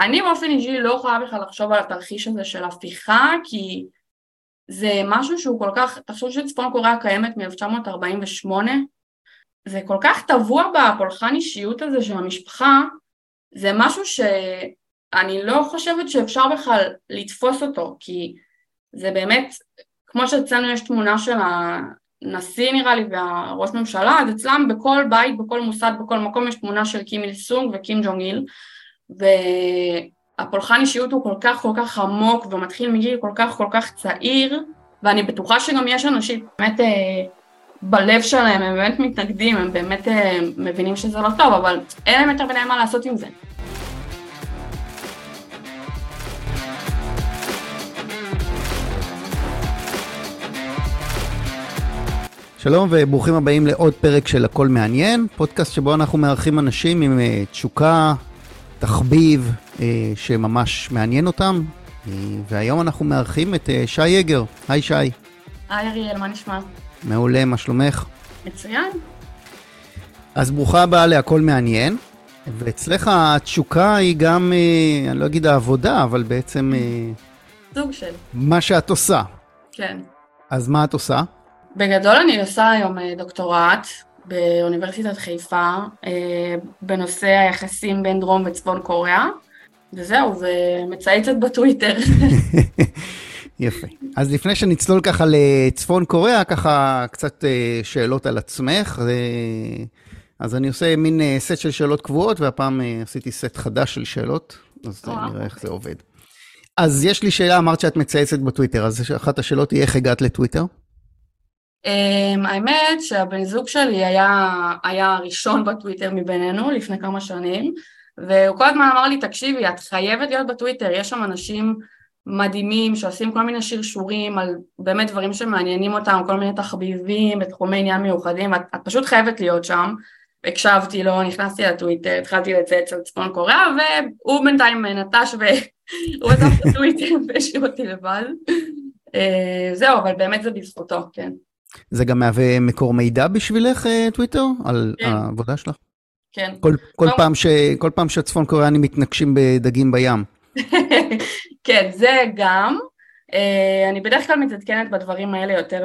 אני באופן אישי לא יכולה בכלל לחשוב על התרחיש הזה של הפיכה, כי זה משהו שהוא כל כך, תחשוב שצפון קוריאה קיימת מ-1948, זה כל כך טבוע בפולחן אישיות הזה של המשפחה, זה משהו שאני לא חושבת שאפשר בכלל לתפוס אותו, כי זה באמת, כמו שאצלנו יש תמונה של הנשיא נראה לי והראש ממשלה, אז אצלם בכל בית, בכל מוסד, בכל מקום יש תמונה של קים איל סונג וקים ג'ונג איל, והפולחן אישיות הוא כל כך כל כך עמוק ומתחיל מגיל כל כך כל כך צעיר, ואני בטוחה שגם יש אנשים באמת אה, בלב שלהם, הם באמת מתנגדים, הם באמת אה, מבינים שזה לא טוב, אבל אין להם יותר מדי מה לעשות עם זה. שלום וברוכים הבאים לעוד פרק של הכל מעניין, פודקאסט שבו אנחנו מארחים אנשים עם אה, תשוקה, תחביב אה, שממש מעניין אותם, אה, והיום אנחנו מארחים את שי יגר. היי שי. היי אריאל, מה נשמע? מעולה, מה שלומך? מצוין. אז ברוכה הבאה להכל מעניין, ואצלך התשוקה היא גם, אני לא אגיד העבודה, אבל בעצם... סוג של. מה שאת עושה. כן. אז מה את עושה? בגדול אני עושה היום אה, דוקטורט באוניברסיטת חיפה אה, בנושא היחסים בין דרום וצפון קוריאה, וזהו, ומצייצת בטוויטר. יפה. אז לפני שנצלול ככה לצפון קוריאה, ככה קצת אה, שאלות על עצמך. אז אני עושה מין סט של שאלות קבועות, והפעם עשיתי סט חדש של שאלות, אז נראה איך זה עובד. אז יש לי שאלה, אמרת שאת מצייצת בטוויטר, אז אחת השאלות היא איך הגעת לטוויטר? Um, האמת שהבן זוג שלי היה, היה הראשון בטוויטר מבינינו לפני כמה שנים והוא כל הזמן אמר לי תקשיבי את חייבת להיות בטוויטר יש שם אנשים מדהימים שעושים כל מיני שרשורים על באמת דברים שמעניינים אותם כל מיני תחביבים בתחומי עניין מיוחדים את, את פשוט חייבת להיות שם. הקשבתי לו, נכנסתי לטוויטר, התחלתי לצייץ על צפון קוריאה והוא בינתיים נטש והוא עזב את הטוויטר והשאיר אותי לבד. uh, זהו אבל באמת זה בזכותו, כן זה גם מהווה מקור מידע בשבילך, אה, טוויטר, על כן. העבודה שלך? כן. כל, כל, פעם ש, כל פעם שהצפון קוריאנים מתנגשים בדגים בים. כן, זה גם. Uh, אני בדרך כלל מתעדכנת בדברים האלה יותר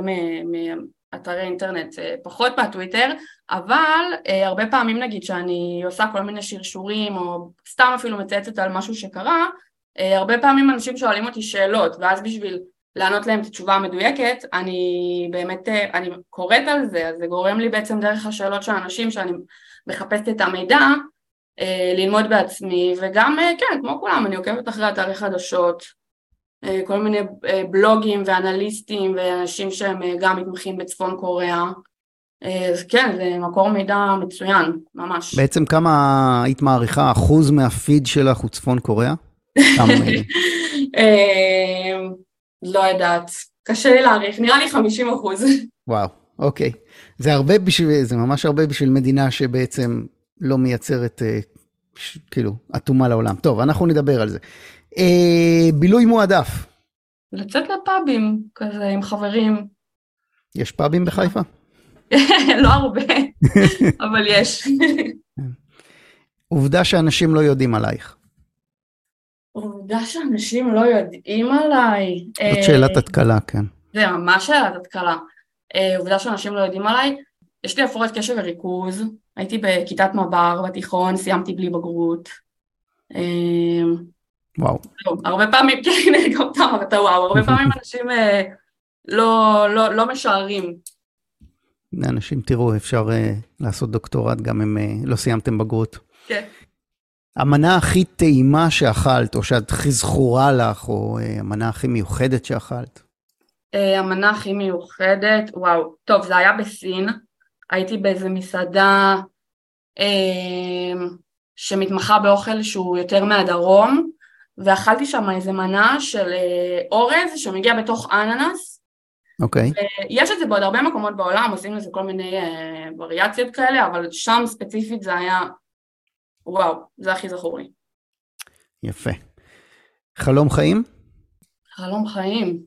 מאתרי אינטרנט, uh, פחות מהטוויטר, אבל הרבה פעמים נגיד שאני עושה כל מיני שרשורים, או סתם אפילו מצייצת על משהו שקרה, הרבה פעמים אנשים שואלים אותי שאלות, ואז בשביל לענות להם את התשובה המדויקת, אני באמת, אה, אני קוראת על זה, אז זה גורם לי בעצם דרך השאלות של האנשים שאני מחפשת את המידע, אה, ללמוד בעצמי, וגם, אה, כן, כמו כולם, אני עוקבת אחרי אתרי חדשות, כל מיני בלוגים ואנליסטים ואנשים שהם גם מתמחים בצפון קוריאה, אז כן, זה מקור מידע מצוין, ממש. בעצם כמה היית מעריכה אחוז מהפיד שלך הוא צפון קוריאה? לא יודעת, קשה לי להעריך, נראה לי 50 אחוז. וואו, אוקיי. זה הרבה בשביל, זה ממש הרבה בשביל מדינה שבעצם לא מייצרת, אה, ש, כאילו, אטומה לעולם. טוב, אנחנו נדבר על זה. אה, בילוי מועדף. לצאת לפאבים, כזה, עם חברים. יש פאבים בחיפה? לא הרבה, אבל יש. עובדה שאנשים לא יודעים עלייך. עובדה שאנשים לא יודעים עליי. זאת שאלת התקלה, כן. זה ממש שאלת התקלה. אה, עובדה שאנשים לא יודעים עליי. יש לי הפרעות קשב וריכוז, הייתי בכיתת מב"ר בתיכון, סיימתי בלי בגרות. אה, וואו. לא, הרבה פעמים, כן, גם אתה אמרת וואו, הרבה פעמים אנשים אה, לא, לא, לא משערים. אנשים, תראו, אפשר לעשות דוקטורט גם אם לא סיימתם בגרות. כן. המנה הכי טעימה שאכלת, או שאת הכי זכורה לך, או אה, המנה הכי מיוחדת שאכלת? אה, המנה הכי מיוחדת, וואו, טוב, זה היה בסין, הייתי באיזה מסעדה אה, שמתמחה באוכל שהוא יותר מהדרום, ואכלתי שם איזה מנה של אה, אורז שמגיע בתוך אננס. אוקיי. Okay. יש את זה בעוד הרבה מקומות בעולם, עושים לזה כל מיני אה, וריאציות כאלה, אבל שם ספציפית זה היה וואו, זה הכי זכור לי. יפה. חלום חיים? חלום חיים.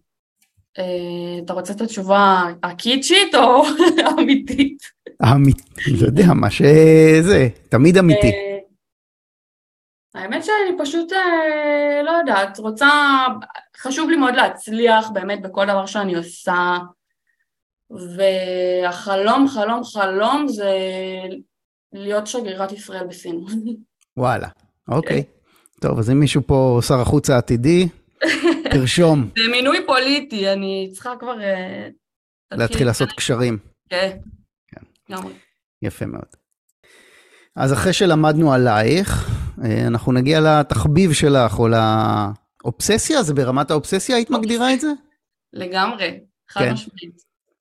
אה, אתה רוצה את התשובה הקיצ'ית או האמיתית? האמיתית, לא יודע, מה שזה, תמיד אמיתי. אה, האמת שאני פשוט, אה, לא יודעת, רוצה, חשוב לי מאוד להצליח באמת בכל דבר שאני עושה, והחלום, חלום, חלום זה להיות שגרירת ישראל בסין. וואלה, אוקיי. טוב, אז אם מישהו פה שר החוץ העתידי, תרשום. זה מינוי פוליטי, אני צריכה כבר... אה, להתחיל לעשות קשרים. כן, לגמרי. יפה מאוד. אז אחרי שלמדנו עלייך, אה, אנחנו נגיע לתחביב שלך, או לאובססיה, זה ברמת האובססיה היית מגדירה את זה? לגמרי, חד כן. משמעית.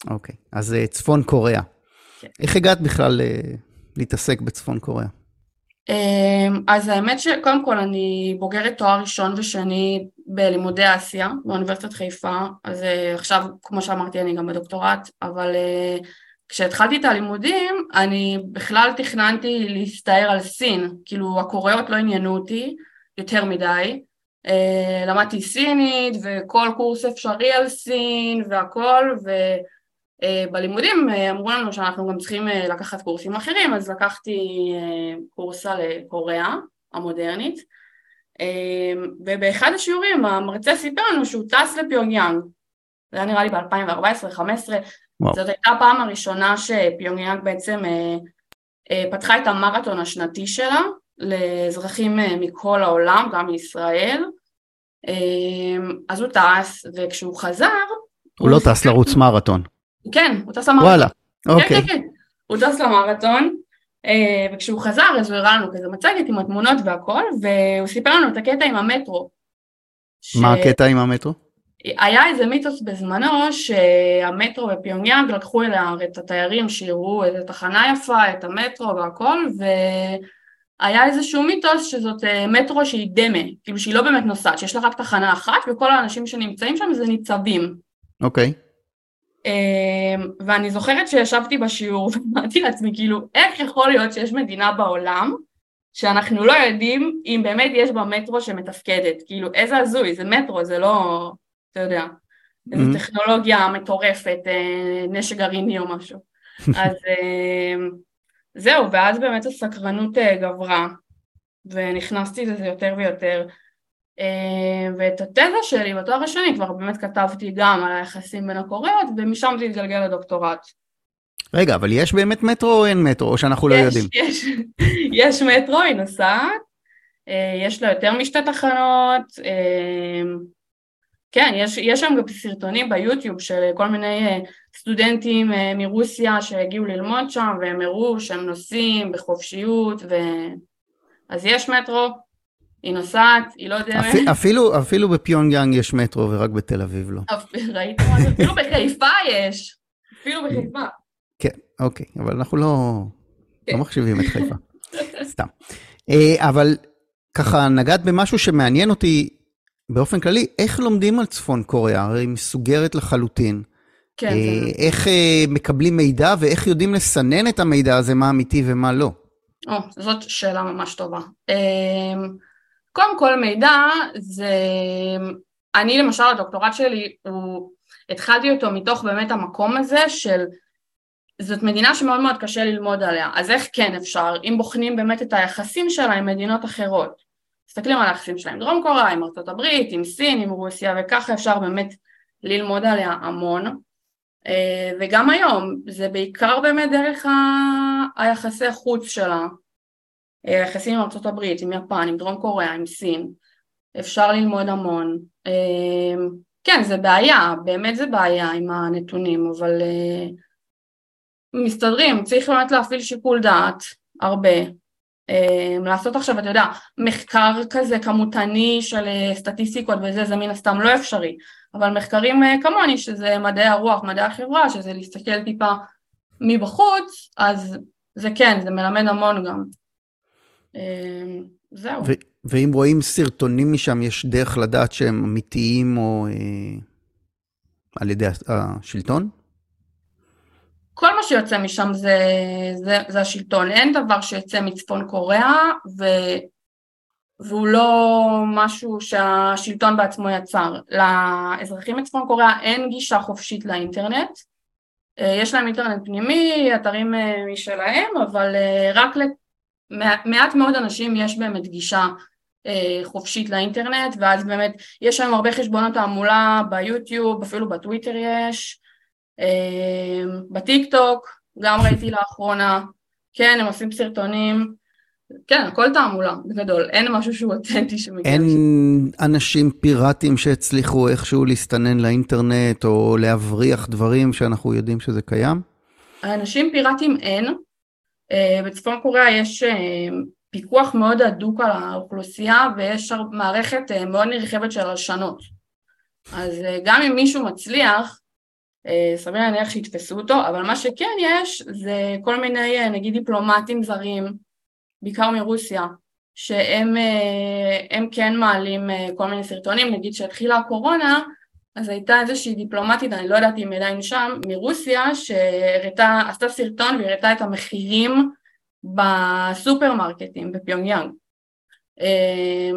אוקיי, אז אה, צפון קוריאה. כן. איך הגעת בכלל להתעסק בצפון קוריאה? אמ, אז האמת שקודם כל אני בוגרת תואר ראשון ושני בלימודי אסיה באוניברסיטת חיפה, אז אה, עכשיו כמו שאמרתי אני גם בדוקטורט, אבל אה, כשהתחלתי את הלימודים אני בכלל תכננתי להסתער על סין, כאילו הקוריאות לא עניינו אותי יותר מדי, אה, למדתי סינית וכל קורס אפשרי על סין והכל ו... אה, בלימודים אה, אמרו לנו שאנחנו גם צריכים אה, לקחת קורסים אחרים, אז לקחתי קורס על קוריאה המודרנית, ובאחד השיעורים המרצה סיפר לנו שהוא טס לפיונגיאנג, זה היה נראה לי ב-2014-2015, זאת הייתה הפעם הראשונה שפיונגיאנג בעצם פתחה את המרתון השנתי שלה לאזרחים מכל העולם, גם מישראל, אז הוא טס, וכשהוא חזר... הוא לא טס לרוץ מרתון. כן, הוא טס למרתון. וואלה, כן, אוקיי. כן, כן. הוא טס למרתון, אה, וכשהוא חזר אז הוא הראה לנו כזה מצגת עם התמונות והכל, והוא סיפר לנו את הקטע עם המטרו. ש- מה הקטע עם המטרו? היה איזה מיתוס בזמנו שהמטרו בפיונגיאנג לקחו אליה את התיירים שיראו איזה תחנה יפה, את המטרו והכל, והיה איזשהו מיתוס שזאת אה, מטרו שהיא דמה, כאילו שהיא לא באמת נוסעת, שיש לה רק תחנה אחת וכל האנשים שנמצאים שם זה ניצבים. אוקיי. אמ, ואני זוכרת שישבתי בשיעור ואמרתי לעצמי כאילו איך יכול להיות שיש מדינה בעולם שאנחנו לא יודעים אם באמת יש בה מטרו שמתפקדת, כאילו איזה הזוי, זה מטרו, זה לא, אתה יודע, איזו Mhm. טכנולוגיה מטורפת, אה, נשק גרעיני או משהו. אז אמ, זהו, ואז באמת הסקרנות אה, גברה ונכנסתי לזה יותר ויותר. אה, ואת התזה שלי בתואר השני כבר באמת כתבתי גם על היחסים בין הקוריאות ומשם זה התגלגל לדוקטורט. רגע, אבל יש באמת מטרו או אין מטרו, או שאנחנו לא יש, יודעים? יש, יש מטרו, היא נוסעת, אה, יש לה יותר משתי תחנות, אה, כן, יש, יש שם גם סרטונים ביוטיוב של כל מיני סטודנטים מרוסיה שהגיעו ללמוד שם והם הראו שהם נוסעים בחופשיות ו... אז יש מטרו, היא נוסעת, היא לא יודעת, אפ- אפילו, אפילו בפיונגיאנג יש מטרו ורק בתל אביב לא. ראית מה זה? אפילו בחיפה יש, אפילו בחיפה. כן, אוקיי, אבל אנחנו לא, כן. לא מחשיבים את חיפה. סתם. אה, אבל ככה נגעת במשהו שמעניין אותי באופן כללי, איך לומדים על צפון קוריאה? הרי היא מסוגרת לחלוטין. כן, אה, זה... איך אה, מקבלים מידע ואיך יודעים לסנן את המידע הזה, מה אמיתי ומה לא? או, זאת שאלה ממש טובה. קודם כל מידע זה, אני למשל הדוקטורט שלי, הוא, התחלתי אותו מתוך באמת המקום הזה של זאת מדינה שמאוד מאוד קשה ללמוד עליה, אז איך כן אפשר, אם בוחנים באמת את היחסים שלה עם מדינות אחרות, מסתכלים על היחסים שלה עם דרום קוריאה, עם ארצות הברית, עם סין, עם רוסיה, וככה אפשר באמת ללמוד עליה המון. אה, וגם היום, זה בעיקר באמת דרך ה- היחסי חוץ שלה, יחסים עם ארצות הברית, עם יפן, עם דרום קוריאה, עם סין, אפשר ללמוד המון. אה, כן, זה בעיה, באמת זה בעיה עם הנתונים, אבל אה, מסתדרים, צריך באמת להפעיל שיקול דעת, הרבה. אה, לעשות עכשיו, אתה יודע, מחקר כזה כמותני של אה, סטטיסטיקות וזה, זה מן הסתם לא אפשרי, אבל מחקרים אה, כמוני, שזה מדעי הרוח, מדעי החברה, שזה להסתכל טיפה מבחוץ, אז זה כן, זה מלמד המון גם. אה, זהו. ואם רואים סרטונים משם, יש דרך לדעת שהם אמיתיים או אה, על ידי הש- השלטון? כל מה שיוצא משם זה, זה, זה השלטון, אין דבר שיוצא מצפון קוריאה ו, והוא לא משהו שהשלטון בעצמו יצר. לאזרחים מצפון קוריאה אין גישה חופשית לאינטרנט, אה, יש להם אינטרנט פנימי, אתרים אה, משלהם, אבל רק למעט מאוד אנשים יש באמת גישה חופשית לאינטרנט, ואז באמת יש שם הרבה חשבונות תעמולה ביוטיוב, אפילו בטוויטר יש, בטיק טוק, גם ראיתי לאחרונה, כן, הם עושים סרטונים, כן, הכל תעמולה, בגדול, אין משהו שהוא אותנטי שמגיע. אין אנשים פיראטיים שהצליחו איכשהו להסתנן לאינטרנט או להבריח דברים שאנחנו יודעים שזה קיים? אנשים פיראטיים אין. אה, בצפון קוריאה יש אה, פיקוח מאוד הדוק על האוכלוסייה ויש מערכת אה, מאוד נרחבת של הלשנות. אז גם אם מישהו מצליח, סביר להניח שיתפסו אותו, אבל מה שכן יש זה כל מיני נגיד דיפלומטים זרים בעיקר מרוסיה, שהם כן מעלים כל מיני סרטונים, נגיד שהתחילה הקורונה, אז הייתה איזושהי דיפלומטית, אני לא יודעת אם עדיין שם, מרוסיה, שעשתה סרטון והראתה את המחירים בסופרמרקטים בפיונג יאנג. אה,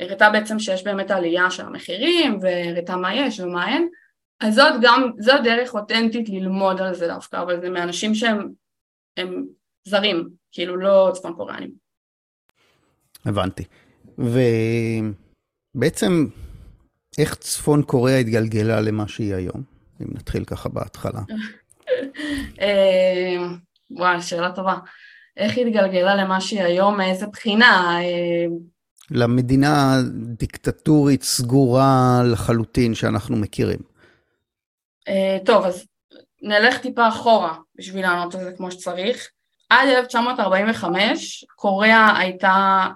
הראתה בעצם שיש באמת עלייה של המחירים, והראתה מה יש ומה אין, אז זאת גם, זאת דרך אותנטית ללמוד על זה דווקא, אבל זה מאנשים שהם זרים, כאילו לא צפון קוריאנים. הבנתי. ובעצם, איך צפון קוריאה התגלגלה למה שהיא היום? אם נתחיל ככה בהתחלה. אה, וואי, שאלה טובה. איך היא התגלגלה למה שהיא היום, מאיזה בחינה? אה, למדינה דיקטטורית סגורה לחלוטין שאנחנו מכירים. אה, טוב, אז נלך טיפה אחורה בשביל לענות על זה כמו שצריך. עד 1945 קוריאה הייתה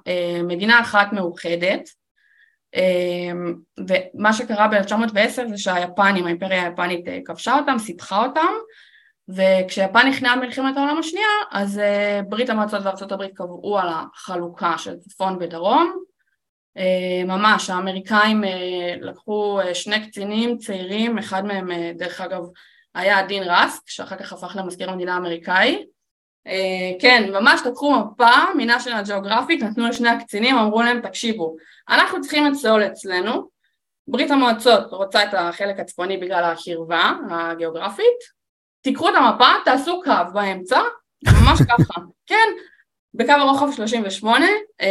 מדינה אחת מאוחדת ומה שקרה ב-1910 זה שהיפנים, האימפריה היפנית אה, כבשה אותם, סיפחה אותם וכשיפן נכנעה במלחמת העולם השנייה אז אה, ברית המועצות וארצות הברית קבעו על החלוקה של צפון ודרום. אה, ממש האמריקאים לקחו שני קצינים צעירים, אחד מהם דרך אגב היה דין רסק שאחר כך הפך למזכיר המדינה האמריקאי כן, ממש לקחו מפה מנשיונל ג'אוגרפיק, נתנו לשני הקצינים, אמרו להם תקשיבו, אנחנו צריכים את סאול אצלנו, ברית המועצות רוצה את החלק הצפוני בגלל הקרבה הגיאוגרפית, תיקחו את המפה, תעשו קו באמצע, ממש ככה, כן, בקו הרוחב 38, אה,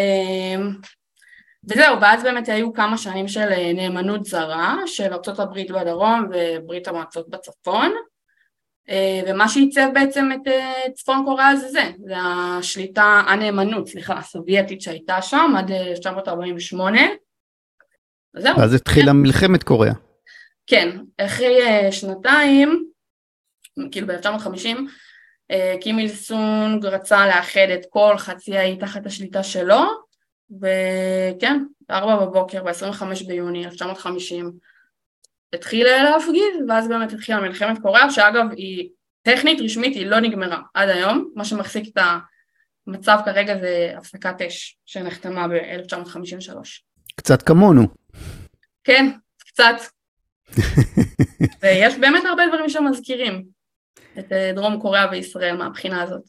וזהו, ואז באמת היו כמה שנים של אה, נאמנות זרה של ארה"ב בדרום וברית המועצות בצפון, אה, ומה שעיצב בעצם את אה, צפון קוריאה זה זה, זה השליטה, הנאמנות, סליחה, הסובייטית שהייתה שם עד 1948. אה, זהו. אז התחילה כן. מלחמת קוריאה. כן, אחרי שנתיים, כאילו ב-1950, קים איל סונג רצה לאחד את כל חצי האי תחת השליטה שלו, וכן, ב-4 בבוקר, ב-25 ביוני 1950, התחיל להפגיז, ואז באמת התחילה מלחמת קוריאה, שאגב היא טכנית, רשמית, היא לא נגמרה עד היום, מה שמחזיק את המצב כרגע זה הפסקת אש שנחתמה ב-1953. קצת כמונו. כן, קצת. ויש באמת הרבה דברים שמזכירים את אה, דרום קוריאה וישראל מהבחינה הזאת.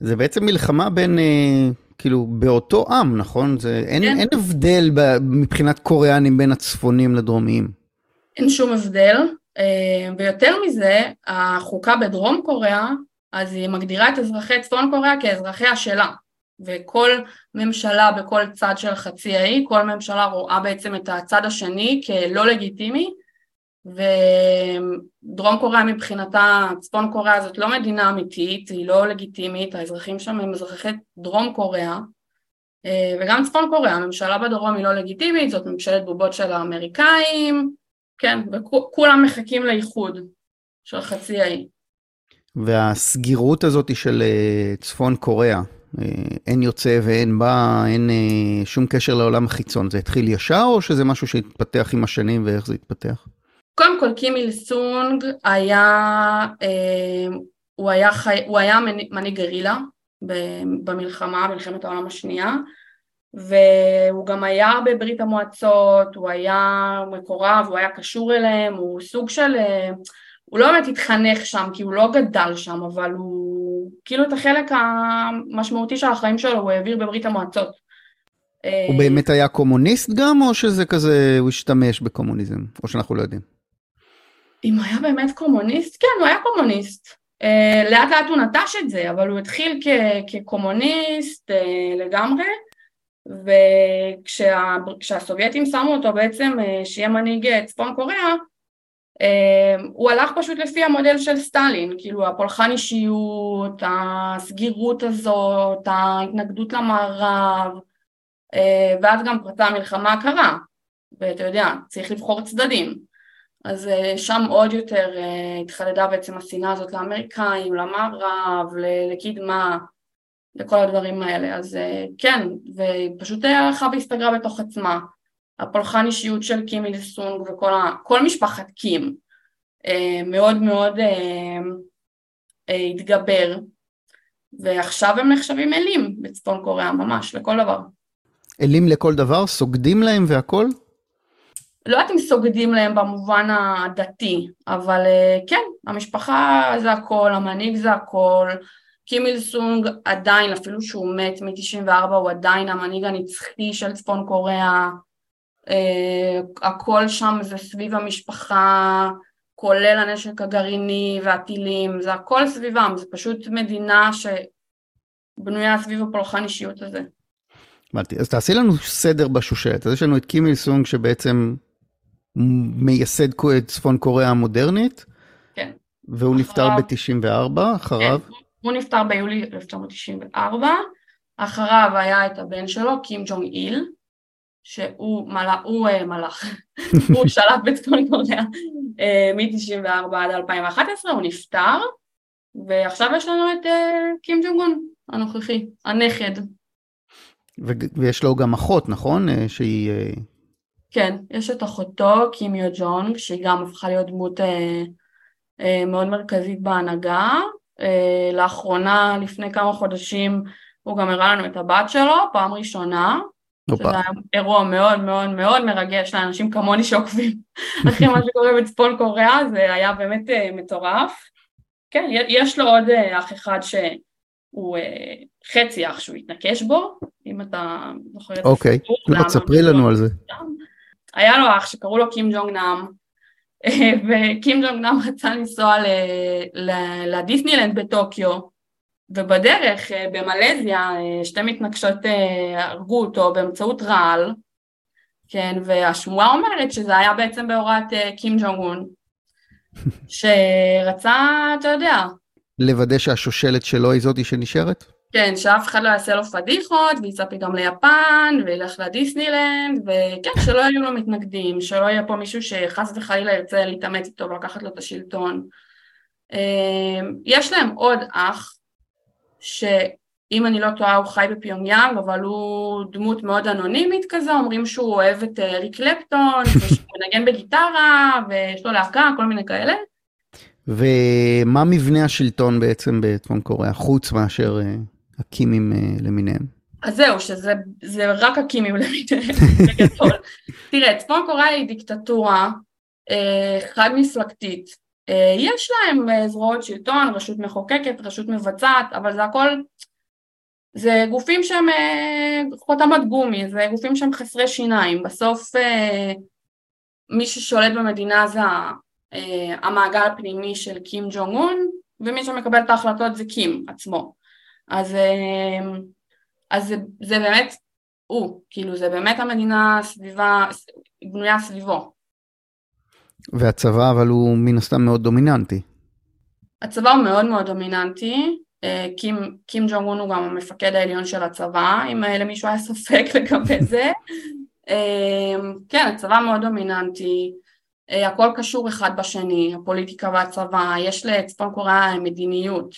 זה בעצם מלחמה בין, אה, כאילו, באותו עם, נכון? זה, אין, כן. אין הבדל מבחינת קוריאנים בין הצפונים לדרומיים. אין שום הבדל, אה, ויותר מזה, החוקה בדרום קוריאה, אז היא מגדירה את אזרחי צפון קוריאה כאזרחיה שלה, וכל ממשלה בכל צד של חצי האי, כל ממשלה רואה בעצם את הצד השני כלא לגיטימי, ודרום קוריאה מבחינתה, צפון קוריאה זאת לא מדינה אמיתית, היא לא לגיטימית, האזרחים שם הם אזרחי דרום קוריאה, אה, וגם צפון קוריאה, הממשלה בדרום היא לא לגיטימית, זאת ממשלת בובות של האמריקאים, כן, וכולם מחכים לאיחוד של חצי האי. והסגירות הזאת של אה, צפון קוריאה, אה, אין יוצא ואין בא, אין אה, שום קשר לעולם החיצון, זה התחיל ישר או שזה משהו שהתפתח עם השנים ואיך זה התפתח? קודם כל קים איל סונג היה, הוא היה, חי, הוא היה מנהיג גרילה במלחמה, מלחמת העולם השנייה, והוא גם היה בברית המועצות, הוא היה מקורב, הוא היה קשור אליהם, הוא סוג של... אה, הוא לא באמת התחנך שם כי הוא לא גדל שם, אבל הוא כאילו את החלק המשמעותי של החיים שלו הוא העביר בברית המועצות. הוא באמת היה קומוניסט גם, או שזה כזה, הוא השתמש בקומוניזם, או שאנחנו לא יודעים? אם הוא היה באמת קומוניסט, כן, הוא היה קומוניסט. Uh, לאט לאט הוא נטש את זה, אבל הוא התחיל כ- כקומוניסט לגמרי, וכשהסובייטים שמו אותו בעצם שיהיה מנהיג צפון קוריאה, הוא הלך פשוט לפי המודל של סטלין, כאילו הפולחן אישיות, הסגירות הזאת, ההתנגדות למערב, ואז גם פרצה המלחמה הקרה, ואתה יודע, צריך לבחור צדדים. אז שם עוד יותר התחדדה בעצם השנאה הזאת לאמריקאים, למערב, לקדמה, לכל הדברים האלה. אז כן, ופשוט הלכה והסתגרה בתוך עצמה. הפולחן אישיות של קים איל סונג וכל משפחת קים מאוד מאוד התגבר, ועכשיו הם נחשבים אלים בצפון קוריאה, ממש, לכל דבר. אלים לכל דבר? סוגדים להם והכל? לא יודעת אם סוגדים להם במובן הדתי, אבל כן, המשפחה זה הכל, המנהיג זה הכל, קים איל סונג עדיין, אפילו שהוא מת מ-94, הוא עדיין המנהיג הנצחי של צפון קוריאה, הכל שם זה סביב המשפחה, כולל הנשק הגרעיני והטילים, זה הכל סביבם, זה פשוט מדינה שבנויה סביב הפולחן אישיות הזה. הבנתי, אז תעשי לנו סדר בשושלת, אז יש לנו את קים איל סונג שבעצם מייסד צפון קוריאה המודרנית, כן. והוא נפטר ב-94, אחריו? כן, הוא נפטר ביולי 1994, אחריו היה את הבן שלו, קים ג'ונג איל, שהוא מלאך, הוא מלאך, הוא שלט בצפון קוריאה uh, מ-94 עד 2011, הוא נפטר, ועכשיו יש לנו את uh, קים ג'ונגון הנוכחי, הנכד. ויש לו גם אחות, נכון? Uh, שהיא... Uh... כן, יש את אחותו, קים יו ג'ונג, שהיא גם הפכה להיות דמות מאוד מרכזית בהנהגה. Uh, לאחרונה, לפני כמה חודשים, הוא גם הראה לנו את הבת שלו, פעם ראשונה, שזה היה אירוע מאוד מאוד מאוד מרגש לאנשים כמוני שעוקבים אחרי מה שקורה בצפון קוריאה, זה היה באמת uh, מטורף. כן, יש לו עוד uh, אח אחד שהוא uh, חצי אח שהוא התנקש בו, אם אתה זוכר את אוקיי, הסיפור. אוקיי, לא, תספרי לנו על זה. היה לו אח שקראו לו קים ג'ונג נאם, וקים ג'ונג נאם רצה לנסוע לדיסנילנד בטוקיו, ובדרך אה, במלזיה אה, שתי מתנגשות אה, הרגו אותו באמצעות רעל, כן, והשמועה אומרת שזה היה בעצם בהוראת קים ג'ונג און, שרצה, אתה יודע... לוודא שהשושלת שלו היא זאתי שנשארת? כן, שאף אחד לא יעשה לו פדיחות, וייסע פתאום ליפן, וילך לדיסנילנד, וכן, שלא יהיו לו מתנגדים, שלא יהיה פה מישהו שחס וחלילה ירצה להתאמץ איתו ולקחת לו את השלטון. יש להם עוד אח, שאם אני לא טועה הוא חי בפיונג יאנג, אבל הוא דמות מאוד אנונימית כזה, אומרים שהוא אוהב את אה, אריק קלפטון, ושהוא מנגן בגיטרה, ויש לו להקה, כל מיני כאלה. ומה מבנה השלטון בעצם בצפון קוריאה, חוץ מאשר uh, הקימים uh, למיניהם? אז זהו, שזה רק הקימים למיניהם. תראה, צפון קוריאה היא דיקטטורה uh, חד מפלגתית. אה, יש להם אה, זרועות שלטון, רשות מחוקקת, רשות מבצעת, אבל זה הכל, זה גופים שהם אה, חותמת גומי, זה גופים שהם חסרי שיניים, בסוף מי ששולט במדינה זה המעגל הפנימי של קים ג'ונג און, ומי שמקבל את ההחלטות זה קים עצמו. אז, אז זה, זה באמת הוא, כאילו זה באמת המדינה סביבה, בנויה סביבו. והצבא, אבל הוא מן הסתם מאוד דומיננטי. הצבא הוא מאוד מאוד דומיננטי. אה, קים, קים ג'ונג און הוא גם המפקד העליון של הצבא, אם למישהו היה ספק לגבי זה. אה, כן, הצבא מאוד דומיננטי, אה, הכל קשור אחד בשני, הפוליטיקה והצבא, יש לצפון קוריאה מדיניות,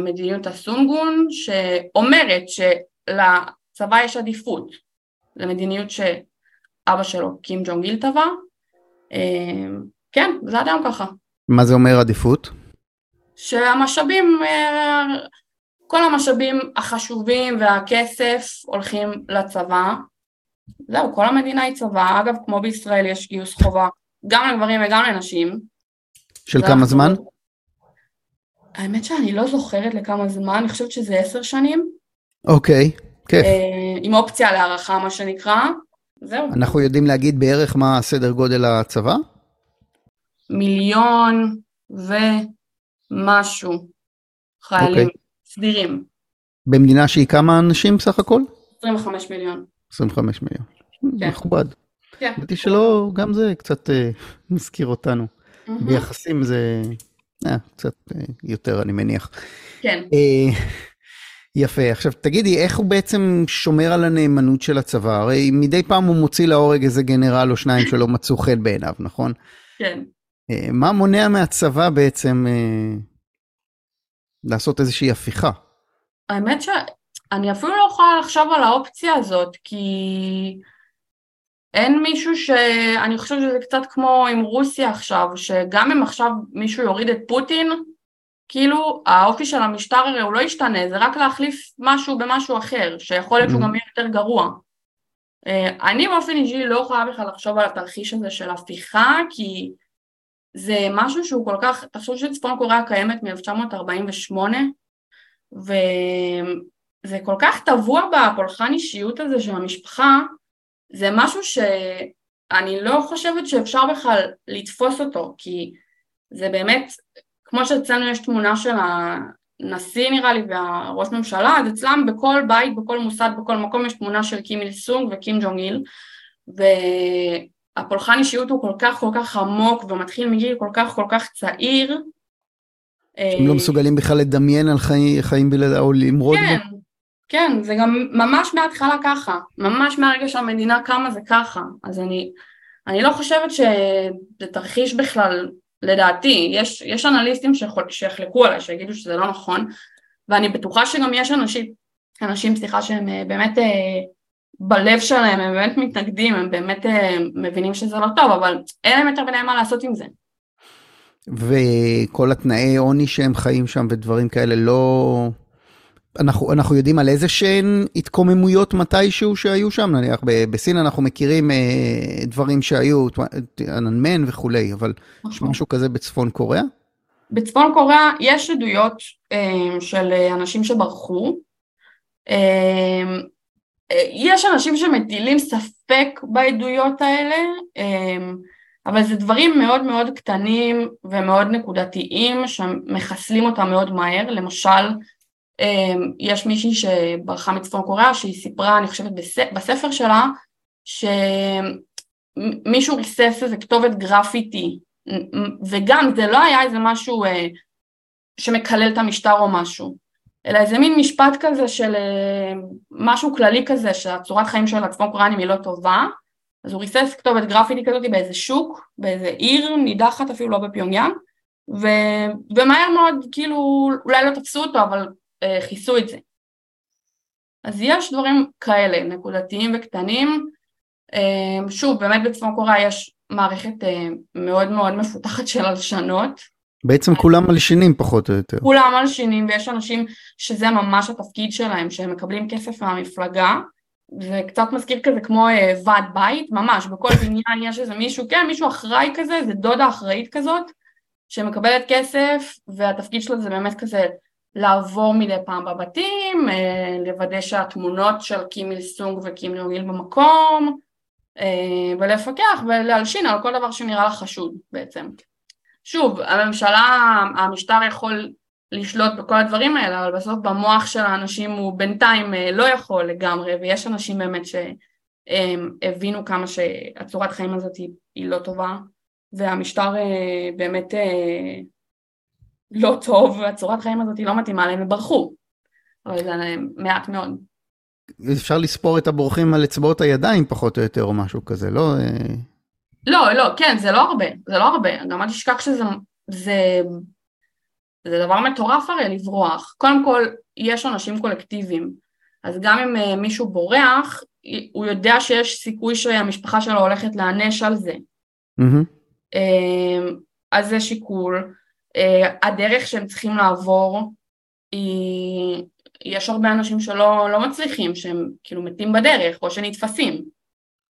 מדיניות הסונגון, שאומרת שלצבא יש עדיפות למדיניות שאבא שלו, קים ג'ונג איל טבע, אמ, כן, זה עד היום ככה. מה זה אומר עדיפות? שהמשאבים, אה, כל המשאבים החשובים והכסף הולכים לצבא. זהו, כל המדינה היא צבא. אגב, כמו בישראל יש גיוס חובה גם לגברים וגם לנשים. של כמה זמן? האמת שאני לא זוכרת לכמה זמן, אני חושבת שזה עשר שנים. אוקיי, כיף. אה, עם אופציה להערכה, מה שנקרא. זהו. אנחנו יודעים להגיד בערך מה סדר גודל הצבא? מיליון ומשהו חיילים okay. אוקיי. סדירים. במדינה שהיא כמה אנשים בסך הכל? 25 מיליון. 25 מיליון. כן. מכובד. כן. ידעתי שלא, גם זה קצת אה, מזכיר אותנו. מהמם. ביחסים זה אה, קצת אה, יותר, אני מניח. כן. אה, יפה, עכשיו תגידי, איך הוא בעצם שומר על הנאמנות של הצבא? הרי מדי פעם הוא מוציא להורג איזה גנרל או שניים שלא מצאו חן בעיניו, נכון? כן. אה, מה מונע מהצבא בעצם אה, לעשות איזושהי הפיכה? האמת שאני אפילו לא יכולה לחשוב על האופציה הזאת, כי אין מישהו ש... אני חושבת שזה קצת כמו עם רוסיה עכשיו, שגם אם עכשיו מישהו יוריד את פוטין, כאילו האופי של המשטר הרי הוא לא ישתנה, זה רק להחליף משהו במשהו אחר, שיכול להיות שהוא גם יהיה יותר גרוע. אה, אני באופן אישי לא יכולה בכלל לחשוב על התרחיש הזה של הפיכה, כי זה משהו שהוא כל כך, תחשוב שצפון קוריאה קיימת מ-1948, וזה כל כך טבוע בפולחן אישיות הזה של המשפחה, זה משהו שאני לא חושבת שאפשר בכלל לתפוס אותו, כי זה באמת, כמו שאצלנו יש תמונה של הנשיא נראה לי והראש ממשלה, אז אצלם בכל בית, בכל מוסד, בכל מקום יש תמונה של קים איל סונג וקים ג'ונג איל, והפולחן אישיות הוא כל כך כל כך עמוק ומתחיל מגיל כל כך כל כך צעיר. הם לא מסוגלים בכלל לדמיין על חיים, חיים בלעדיו או למרוד כן, בו? כן, זה גם ממש מההתחלה ככה, ממש מהרגע שהמדינה קמה זה ככה, אז אני, אני לא חושבת שזה תרחיש בכלל, לדעתי, יש, יש אנליסטים שיחלקו עליי, שיגידו שזה לא נכון, ואני בטוחה שגם יש אנשים, אנשים, סליחה, שהם אה, באמת אה, בלב שלהם, הם באמת מתנגדים, הם באמת אה, מבינים שזה לא טוב, אבל אין להם יותר מדי מה לעשות עם זה. וכל התנאי עוני שהם חיים שם ודברים כאלה לא... אנחנו, אנחנו יודעים על איזה שהן התקוממויות מתישהו שהיו שם, נניח ב- בסין אנחנו מכירים אה, דברים שהיו, עננמן וכולי, אבל יש נכון. משהו כזה בצפון קוריאה? בצפון קוריאה יש עדויות אה, של אה, אנשים שברחו. אה, אה, יש אנשים שמטילים ספק בעדויות האלה, אה, אבל זה דברים מאוד מאוד קטנים ומאוד נקודתיים שמחסלים אותם מאוד מהר. למשל, יש מישהי שברחה מצפון קוריאה שהיא סיפרה, אני חושבת בס- בספר שלה, שמישהו ריסס איזה כתובת גרפיטי וגם זה לא היה איזה משהו אה, שמקלל את המשטר או משהו, אלא איזה מין משפט כזה של אה, משהו כללי כזה שהצורת חיים של הצפון קוריאנים היא לא טובה, אז הוא ריסס כתובת גרפיטי כזאת באיזה שוק, באיזה עיר נידחת אפילו לא בפיונגיאנג, ו... ומהר מאוד כאילו אולי לא תפסו אותו אבל כיסו את זה. אז יש דברים כאלה נקודתיים וקטנים, אה, שוב באמת בצפון קוריאה יש מערכת אה, מאוד מאוד מפותחת של הלשנות. בעצם כולם מלשינים פחות או יותר. כולם מלשינים ויש אנשים שזה ממש התפקיד שלהם, שהם מקבלים כסף מהמפלגה. זה קצת מזכיר כזה כמו אה, ועד בית, ממש, בכל בניין יש איזה מישהו, כן, מישהו אחראי כזה, זה דודה אחראית כזאת, שמקבלת כסף, והתפקיד שלה זה באמת כזה לעבור מדי פעם בבתים, אה, לוודא שהתמונות של קים איל סונג וקים איל במקום, אה, ולפקח ולהלשין על כל דבר שנראה לה חשוד בעצם. שוב, הממשלה, המשטר יכול לשלוט בכל הדברים האלה, אבל בסוף במוח של האנשים הוא בינתיים אה, לא יכול לגמרי, ויש אנשים באמת שהבינו כמה שהצורת חיים הזאת היא, לא טובה, והמשטר באמת לא טוב, והצורת חיים הזאת לא מתאימה להם, וברחו. אבל זה מעט מאוד. אפשר לספור את הבורחים על אצבעות הידיים פחות או יותר או משהו כזה, לא? לא, לא, כן, זה לא הרבה, זה לא הרבה, גם אל תשכח שזה זה, זה דבר מטורף הרי לברוח. קודם כל, יש עונשים קולקטיביים, אז גם אם uh, מישהו בורח, הוא יודע שיש סיכוי שהמשפחה שלו הולכת להיענש על זה. Mm-hmm. Uh, אז זה שיקול. Uh, הדרך שהם צריכים לעבור היא... יש הרבה אנשים שלא לא מצליחים, שהם כאילו מתים בדרך, או שנתפסים.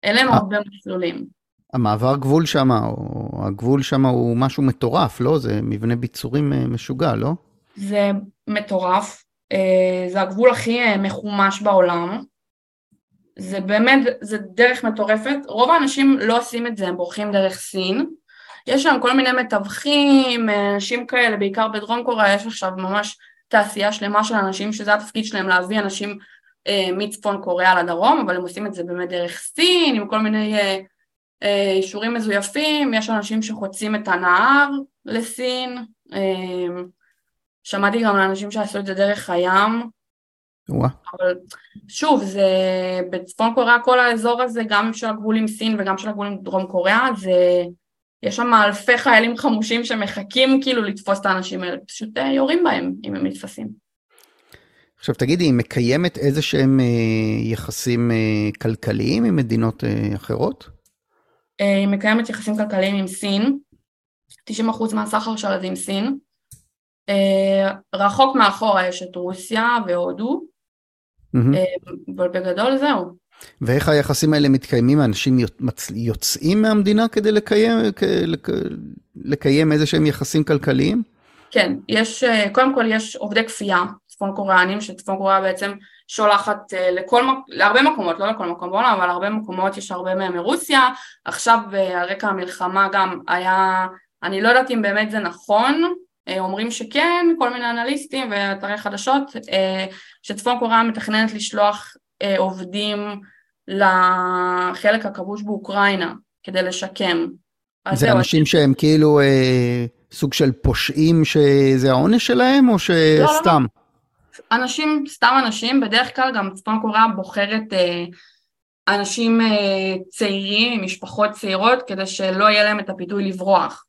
אין להם הרבה מסלולים. המעבר גבול שם, או הגבול שם הוא משהו מטורף, לא? זה מבנה ביצורים משוגע, לא? זה מטורף. זה הגבול הכי מחומש בעולם. זה באמת, זה דרך מטורפת. רוב האנשים לא עושים את זה, הם בורחים דרך סין. יש שם כל מיני מתווכים, אנשים כאלה, בעיקר בדרום קוריאה, יש עכשיו ממש תעשייה שלמה של אנשים שזה התפקיד שלהם להביא אנשים מצפון קוריאה לדרום, אבל הם עושים את זה באמת דרך סין, עם כל מיני אישורים מזויפים, יש אנשים שחוצים את הנהר לסין, שמעתי גם על אנשים שעשו את זה דרך הים, ווא. אבל שוב, זה בצפון קוריאה כל האזור הזה, גם של הגבול עם סין וגם של הגבול עם דרום קוריאה, זה, יש שם אלפי חיילים חמושים שמחכים כאילו לתפוס את האנשים האלה, פשוט אה, יורים בהם אם הם נתפסים. עכשיו תגידי, היא מקיימת איזה שהם אה, יחסים אה, כלכליים עם מדינות אחרות? היא מקיימת יחסים כלכליים עם סין, 90% מהסחר שלה זה עם סין. רחוק מאחורה יש את רוסיה והודו, אבל בגדול זהו. ואיך היחסים האלה מתקיימים? אנשים יוצאים מהמדינה כדי לקיים, לקיים איזה שהם יחסים כלכליים? כן, יש, קודם כל יש עובדי כפייה, צפון קוריאנים, שצפון קוריאה בעצם שולחת אה, לכל, להרבה מקומות, לא לכל מקום בעולם, אבל הרבה מקומות, יש הרבה מהם מרוסיה, עכשיו על רקע המלחמה גם היה, אני לא יודעת אם באמת זה נכון, אה, אומרים שכן, כל מיני אנליסטים ואתרי חדשות, אה, שצפון קוריאה מתכננת לשלוח אה, עובדים לחלק הכבוש באוקראינה כדי לשקם. זה אנשים שהם כאילו אה, סוג של פושעים שזה העונש שלהם, או שסתם? לא, לא. אנשים, סתם אנשים, בדרך כלל גם צפון קוריאה בוחרת אה, אנשים אה, צעירים, משפחות צעירות, כדי שלא יהיה להם את הפיתוי לברוח.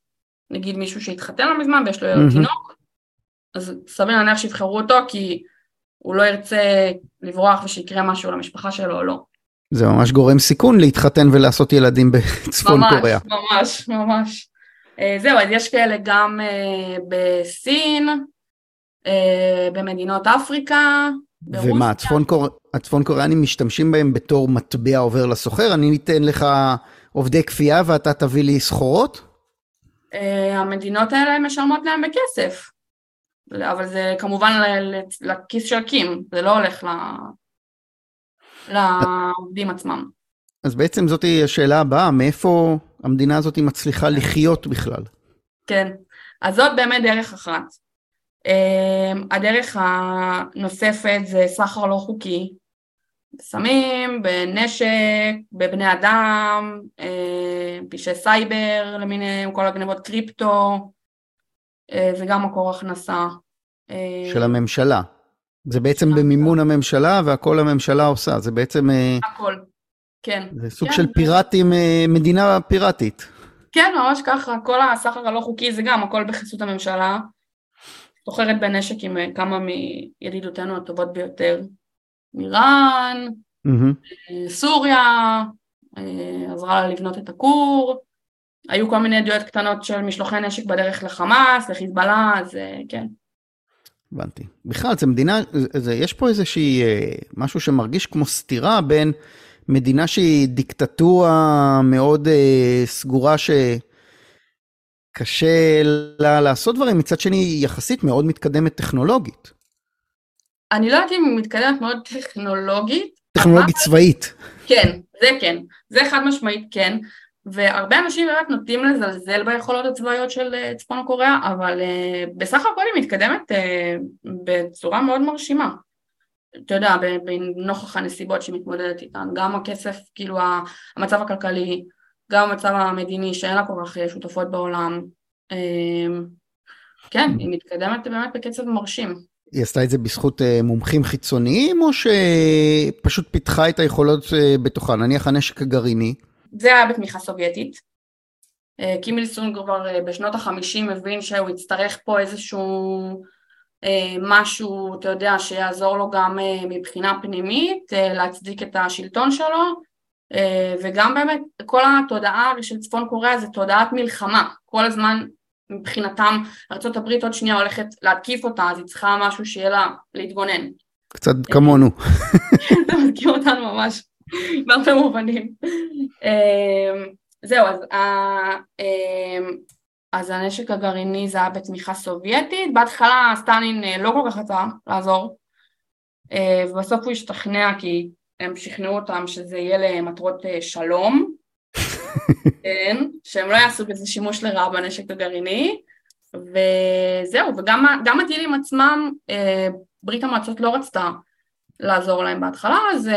נגיד מישהו שהתחתן לא מזמן ויש לו ילד תינוק, אז סביר להניח שיבחרו אותו כי הוא לא ירצה לברוח ושיקרה משהו למשפחה שלו או לא. זה ממש גורם סיכון להתחתן ולעשות ילדים בצפון ממש, קוריאה. ממש, ממש. Uh, זהו, אז יש כאלה גם uh, בסין, uh, במדינות אפריקה, ברוסיה. ומה, הצפון, קור... הצפון קוריאנים משתמשים בהם בתור מטבע עובר לסוחר? אני אתן לך עובדי כפייה ואתה תביא לי סחורות? אה, המדינות האלה משלמות להם בכסף, אבל זה כמובן לכיס של קים, זה לא הולך לעובדים עצמם. אז בעצם זאתי השאלה הבאה, מאיפה המדינה הזאת מצליחה לחיות בכלל? כן, אז זאת באמת דרך אחת. אה, הדרך הנוספת זה סחר לא חוקי, בסמים, בנשק, בבני אדם, אה, פשעי סייבר למיניהם, כל הגנבות קריפטו, זה גם מקור הכנסה. אה, של הממשלה. זה בעצם במימון הממשלה והכל הממשלה עושה, זה בעצם... הכל, כן. זה סוג כן. של פיראטים, מדינה פיראטית. כן, ממש ככה, כל הסחר הלא חוקי זה גם הכל בחסות הממשלה. סוחרת בנשק עם כמה מידידותינו הטובות ביותר, איראן, mm-hmm. סוריה, אה, עזרה לה לבנות את הכור, היו כל מיני עדויות קטנות של משלוחי נשק בדרך לחמאס, לחיזבאללה, אז אה, כן. הבנתי. בכלל, זה מדינה, זה, יש פה איזושהי, משהו שמרגיש כמו סתירה בין מדינה שהיא דיקטטורה מאוד אה, סגורה, שקשה לה לעשות דברים, מצד שני היא יחסית מאוד מתקדמת טכנולוגית. אני לא יודעת אם היא מתקדמת מאוד טכנולוגית. טכנולוגית צבאית. כן, זה כן, זה חד משמעית כן, והרבה אנשים באמת נוטים לזלזל ביכולות הצבאיות של אה, צפון קוריאה, אבל uh, בסך הכל היא מתקדמת uh, בצורה מאוד מרשימה. אתה יודע, בנוכח הנסיבות שהיא מתמודדת איתן, גם הכסף, כאילו המצב הכלכלי, גם המצב המדיני שאין לה כל כך שותפות בעולם. כן, היא מתקדמת באמת בקצב מרשים. היא עשתה את זה בזכות אה, מומחים חיצוניים, או שפשוט פיתחה את היכולות אה, בתוכה, נניח הנשק הגרעיני? זה היה בתמיכה סובייטית. אה, קימיל סונג כבר בשנות החמישים מבין שהוא יצטרך פה איזשהו משהו, אתה יודע, שיעזור לו גם מבחינה פנימית, להצדיק את השלטון שלו, וגם באמת כל התודעה של צפון קוריאה זה תודעת מלחמה, כל הזמן מבחינתם ארה"ב עוד שנייה הולכת להתקיף אותה, אז היא צריכה משהו שיהיה לה להתגונן. קצת כמונו. זה מזכיר אותנו ממש, בהרבה מובנים. אמ, זהו, אז, אמ, אז הנשק הגרעיני זה היה בתמיכה סובייטית, בהתחלה סטלין אה, לא כל כך רצה לעזור, אה, ובסוף הוא השתכנע כי הם שכנעו אותם שזה יהיה למטרות אה, שלום, כן, שהם לא יעשו בזה שימוש לרעה בנשק הגרעיני, וזהו, וגם הטילים עצמם, אה, ברית המועצות לא רצתה לעזור להם בהתחלה, אז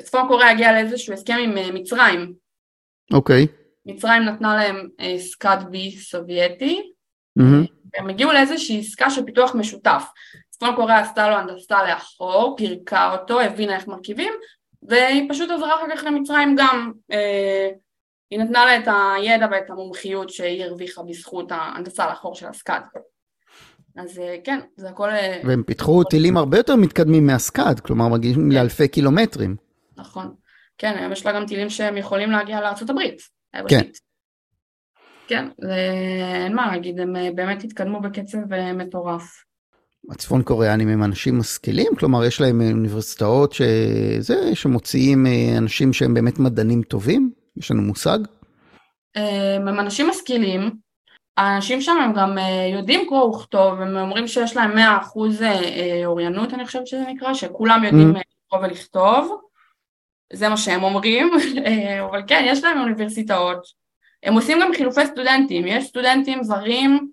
צפון קוריאה הגיעה לאיזשהו הסכם עם מצרים. אוקיי. Okay. מצרים נתנה להם סקאט בי סובייטי, mm-hmm. הם הגיעו לאיזושהי עסקה של פיתוח משותף. צפון קוריאה עשתה לו הנדסה לאחור, פירקה אותו, הבינה איך מרכיבים, והיא פשוט עזרה אחר כך למצרים גם. אה, היא נתנה לה את הידע ואת המומחיות שהיא הרוויחה בזכות ההנדסה לאחור של הסקאד. אז אה, כן, זה הכל... אה, והם פיתחו טילים הרבה יותר מתקדמים מהסקאד, כלומר מגיעים כן. לאלפי קילומטרים. נכון. כן, היום יש לה גם טילים שהם יכולים להגיע לארה"ב. כן. כן, אין מה להגיד, הם אה, באמת התקדמו בקצב מטורף. הצפון קוריאנים הם אנשים משכילים? כלומר, יש להם אוניברסיטאות שזה, שמוציאים אנשים שהם באמת מדענים טובים? יש לנו מושג? הם אנשים משכילים, האנשים שם הם גם יודעים קרוא וכתוב, הם אומרים שיש להם 100% אוריינות, אני חושבת שזה נקרא, שכולם יודעים mm. לקרוא ולכתוב, זה מה שהם אומרים, אבל כן, יש להם אוניברסיטאות, הם עושים גם חילופי סטודנטים, יש סטודנטים זרים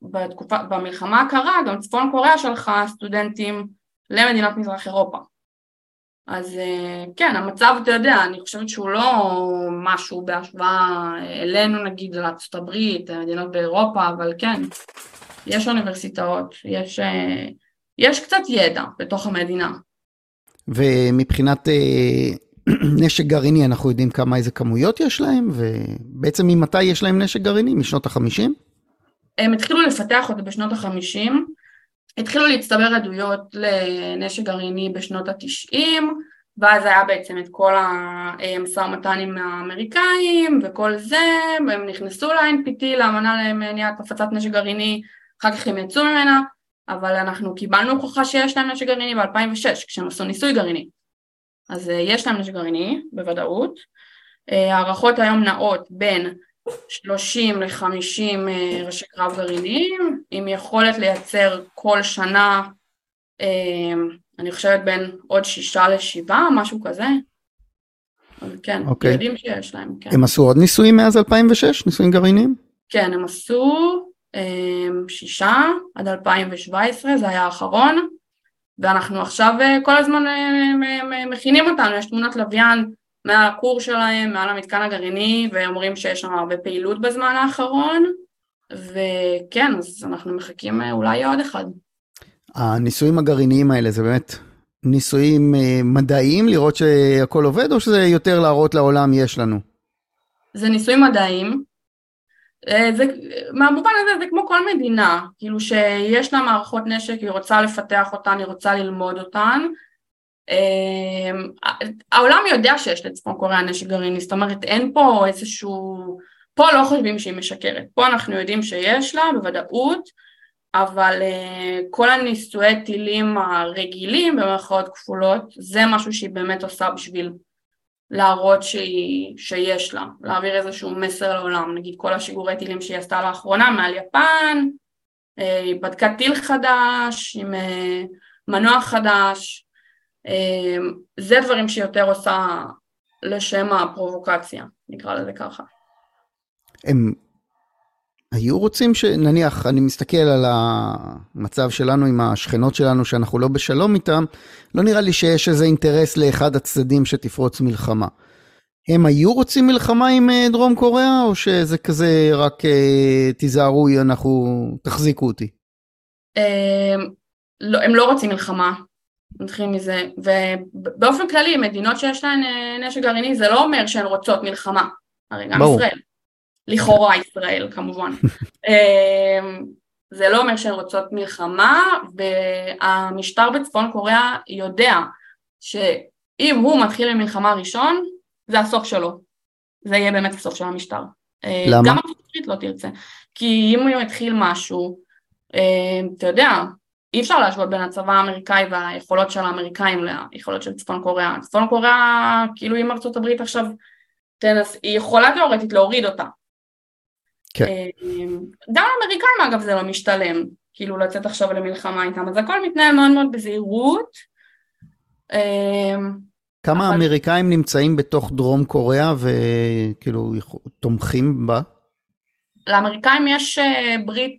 ובמלחמה הקרה גם צפון קוריאה שלחה סטודנטים למדינות מזרח אירופה. אז אה, כן, המצב, אתה יודע, אני חושבת שהוא לא משהו בהשוואה אלינו נגיד, לארצות הברית, מדינות באירופה, אבל כן, יש אוניברסיטאות, יש, אה, יש קצת ידע בתוך המדינה. ומבחינת אה, נשק גרעיני, אנחנו יודעים כמה, איזה כמויות יש להם, ובעצם ממתי יש להם נשק גרעיני? משנות החמישים? הם התחילו לפתח אותו בשנות החמישים, התחילו להצטבר עדויות לנשק גרעיני בשנות התשעים, ואז היה בעצם את כל המשא ומתן עם האמריקאים וכל זה, והם נכנסו ל-NPT, לאמנה למניעת הפצת נשק גרעיני, אחר כך הם יצאו ממנה, אבל אנחנו קיבלנו הוכחה שיש להם נשק גרעיני ב-2006, כשהם עשו ניסוי גרעיני. אז אה, יש להם נשק גרעיני, בוודאות. אה, הערכות היום נעות בין 30 ל-50 אה, ראשי קרב גרעיניים, עם יכולת לייצר כל שנה, אני חושבת בין עוד שישה לשבעה, משהו כזה. כן, okay. אוקיי. יודעים שיש להם, כן. הם עשו עוד ניסויים מאז 2006, ניסויים גרעיניים? כן, הם עשו שישה עד 2017, זה היה האחרון. ואנחנו עכשיו אה, כל הזמן אה, מכינים אותנו, יש תמונת לוויין מעל הכור שלהם, מעל המתקן הגרעיני, ואומרים שיש שם הרבה פעילות בזמן האחרון, וכן, אז אנחנו מחכים אה, אולי עוד אחד. הניסויים הגרעיניים האלה זה באמת ניסויים מדעיים, לראות שהכל עובד, או שזה יותר להראות לעולם יש לנו? זה ניסויים מדעיים, אה, זה, מהמובן הזה זה כמו כל מדינה, כאילו שיש לה מערכות נשק, היא רוצה לפתח אותן, היא רוצה ללמוד אותן. אה, העולם יודע שיש לצפון קוריאה נשק גרעיני, זאת אומרת אין פה איזשהו, פה לא חושבים שהיא משקרת, פה אנחנו יודעים שיש לה בוודאות, אבל אה, כל הניסויי טילים הרגילים במרכאות כפולות, זה משהו שהיא באמת עושה בשביל להראות שהיא, שיש לה, להעביר איזשהו מסר לעולם, נגיד כל השיגורי טילים שהיא עשתה לאחרונה מעל יפן, אה, היא בדקה טיל חדש עם אה, מנוע חדש, אה, זה דברים שהיא יותר עושה לשם הפרובוקציה, נקרא לזה ככה. הם היו רוצים שנניח, אני מסתכל על המצב שלנו עם השכנות שלנו, שאנחנו לא בשלום איתם, לא נראה לי שיש איזה אינטרס לאחד הצדדים שתפרוץ מלחמה. הם היו רוצים מלחמה עם אה, דרום קוריאה, או שזה כזה רק אה, תיזהרו, אנחנו, תחזיקו אותי? הם אמ, לא, הם לא רוצים מלחמה, נתחיל מזה, ובאופן כללי מדינות שיש להן אה, נשק גרעיני זה לא אומר שהן רוצות מלחמה, הרי גם. ישראל. לכאורה ישראל כמובן. אמ, זה לא אומר שהן רוצות מלחמה, והמשטר בצפון קוריאה יודע שאם הוא מתחיל במלחמה ראשון, זה הסוף שלו. זה יהיה באמת הסוף של המשטר. אה, למה? גם ארצות הברית לא תרצה. כי אם הוא יתחיל משהו, אה, אתה יודע, אי אפשר להשוות בין הצבא האמריקאי והיכולות של האמריקאים ליכולות של צפון קוריאה. צפון קוריאה, כאילו אם ארצות הברית עכשיו תנס, היא יכולה תאורטית להוריד אותה, כן. אמ, גם לאמריקאים אגב זה לא משתלם, כאילו לצאת עכשיו למלחמה איתם, אז הכל מתנהל מאוד מאוד בזהירות. אמ, כמה אבל... אמריקאים נמצאים בתוך דרום קוריאה וכאילו תומכים בה? לאמריקאים יש אה, ברית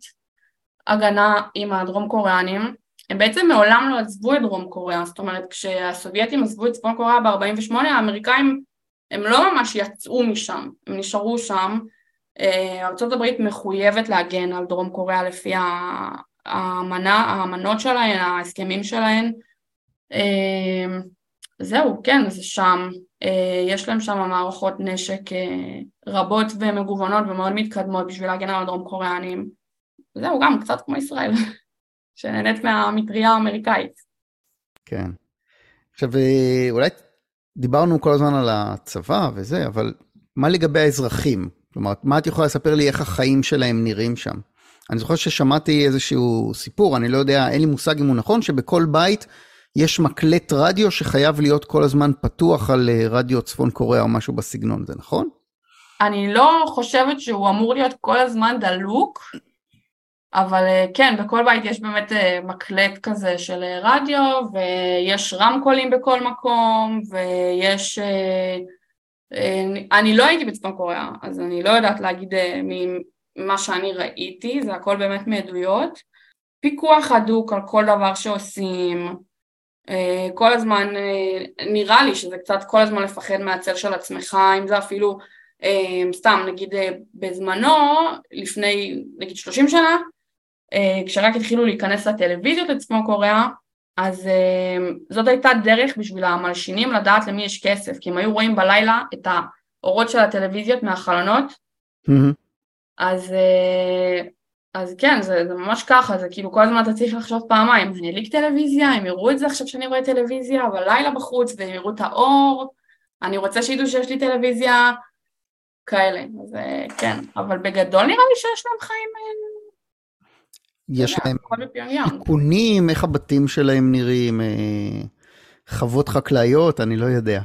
הגנה עם הדרום קוריאנים, הם בעצם מעולם לא עזבו את דרום קוריאה, זאת אומרת כשהסובייטים עזבו את צפון קוריאה ב-48 האמריקאים הם לא ממש יצאו משם, הם נשארו שם, ארה"ב מחויבת להגן על דרום קוריאה לפי האמנה, האמנות שלהן, ההסכמים שלהן, אה, זהו, כן, זה שם, אה, יש להם שם מערכות נשק רבות ומגוונות ומאוד מתקדמות בשביל להגן על הדרום קוריאנים, זהו, גם קצת כמו ישראל. שנהנית מהמטריה האמריקאית. כן. עכשיו, אה, אולי דיברנו כל הזמן על הצבא וזה, אבל מה לגבי האזרחים? כלומר, מה את יכולה לספר לי איך החיים שלהם נראים שם? אני זוכר ששמעתי איזשהו סיפור, אני לא יודע, אין לי מושג אם הוא נכון, שבכל בית יש מקלט רדיו שחייב להיות כל הזמן פתוח על אה, רדיו צפון קוריאה או משהו בסגנון, זה נכון? אני לא חושבת שהוא אמור להיות כל הזמן דלוק, אבל אה, כן, בכל בית יש באמת אה, מקלט כזה של רדיו, ויש רמקולים בכל מקום, ויש... אני לא הייתי בצפון קוריאה, אז אני לא יודעת להגיד ממה שאני ראיתי, זה הכל באמת מעדויות. פיקוח הדוק על כל דבר שעושים, כל הזמן, נראה לי שזה קצת כל הזמן לפחד מהצל של עצמך, אם זה אפילו, סתם נגיד בזמנו, לפני נגיד 30 שנה, אה, כשרק התחילו להיכנס לטלוויזיות לצפון קוריאה, אז אה, זאת הייתה דרך בשביל המלשינים לדעת למי יש כסף, כי הם היו רואים בלילה את האורות של הטלוויזיות מהחלונות, mm-hmm. אז, אה, אז כן, זה, זה ממש ככה, זה כאילו כל הזמן אתה צריך לחשוב פעמיים, אני אדליק טלוויזיה, הם יראו את זה עכשיו שאני רואה טלוויזיה, בלילה בחוץ, והם יראו את האור, אני רוצה שידעו שיש לי טלוויזיה, כאלה, אז כן, אבל בגדול נראה לי שיש להם חיים יש להם תיקונים, איך הבתים שלהם נראים, אה, חוות חקלאיות, אני לא יודע.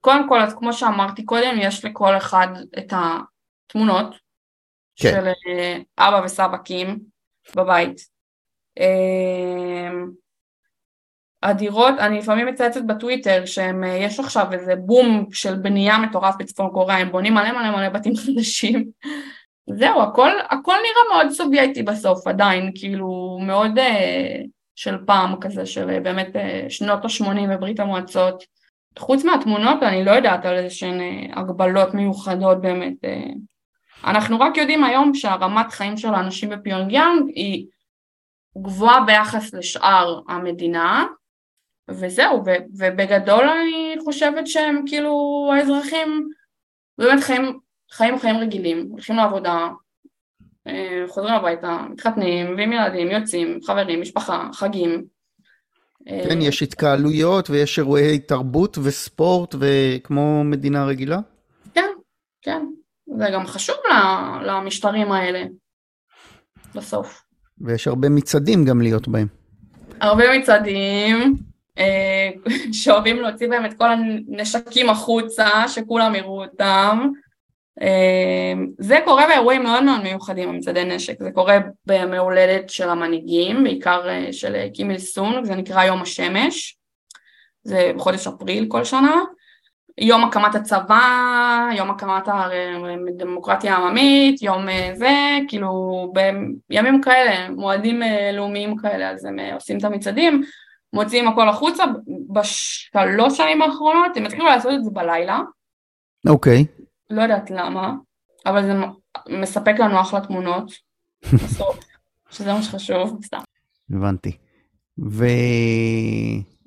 קודם כל, אז כמו שאמרתי קודם, יש לכל אחד את התמונות כן. של אה, אבא וסבא קים בבית. אה, הדירות, אני לפעמים מצייצת בטוויטר שיש עכשיו איזה בום של בנייה מטורף בצפון קוריאה, הם בונים מלא מלא מלא בתים חדשים זהו, הכל, הכל נראה מאוד סובייטי בסוף עדיין, כאילו מאוד אה, של פעם כזה, של אה, באמת אה, שנות ה-80 בברית המועצות. חוץ מהתמונות אני לא יודעת על איזה שהן אה, הגבלות מיוחדות באמת. אה. אנחנו רק יודעים היום שהרמת חיים של האנשים בפיונגיאנג היא גבוהה ביחס לשאר המדינה, וזהו, ו, ובגדול אני חושבת שהם כאילו האזרחים באמת חיים חיים חיים רגילים, הולכים לעבודה, אה, חוזרים הביתה, מתחתנים, מביאים ילדים, יוצאים, חברים, משפחה, חגים. כן, יש התקהלויות ויש אירועי תרבות וספורט וכמו מדינה רגילה? כן, כן. זה גם חשוב למשטרים האלה, בסוף. ויש הרבה מצעדים גם להיות בהם. הרבה מצעדים, אה, שאוהבים להוציא בהם את כל הנשקים החוצה, שכולם יראו אותם. אמ, זה קורה באירועים מאוד מאוד מיוחדים, במצעדי נשק, זה קורה בימי הולדת של המנהיגים, בעיקר אה, של אה, קימיל סונג, זה נקרא יום השמש, זה בחודש אפריל כל שנה, יום הקמת הצבא, יום הקמת הדמוקרטיה העממית, יום אה, זה, כאילו בימים כאלה, מועדים לאומיים כאלה, אז הם עושים את המצעדים, מוציאים הכל החוצה, בשלוש שנים האחרונות הם התחילו לעשות את זה בלילה. אוקיי. Okay. לא יודעת למה, אבל זה מספק לנו אחלה תמונות, בסוף, שזה מה שחשוב, סתם. הבנתי.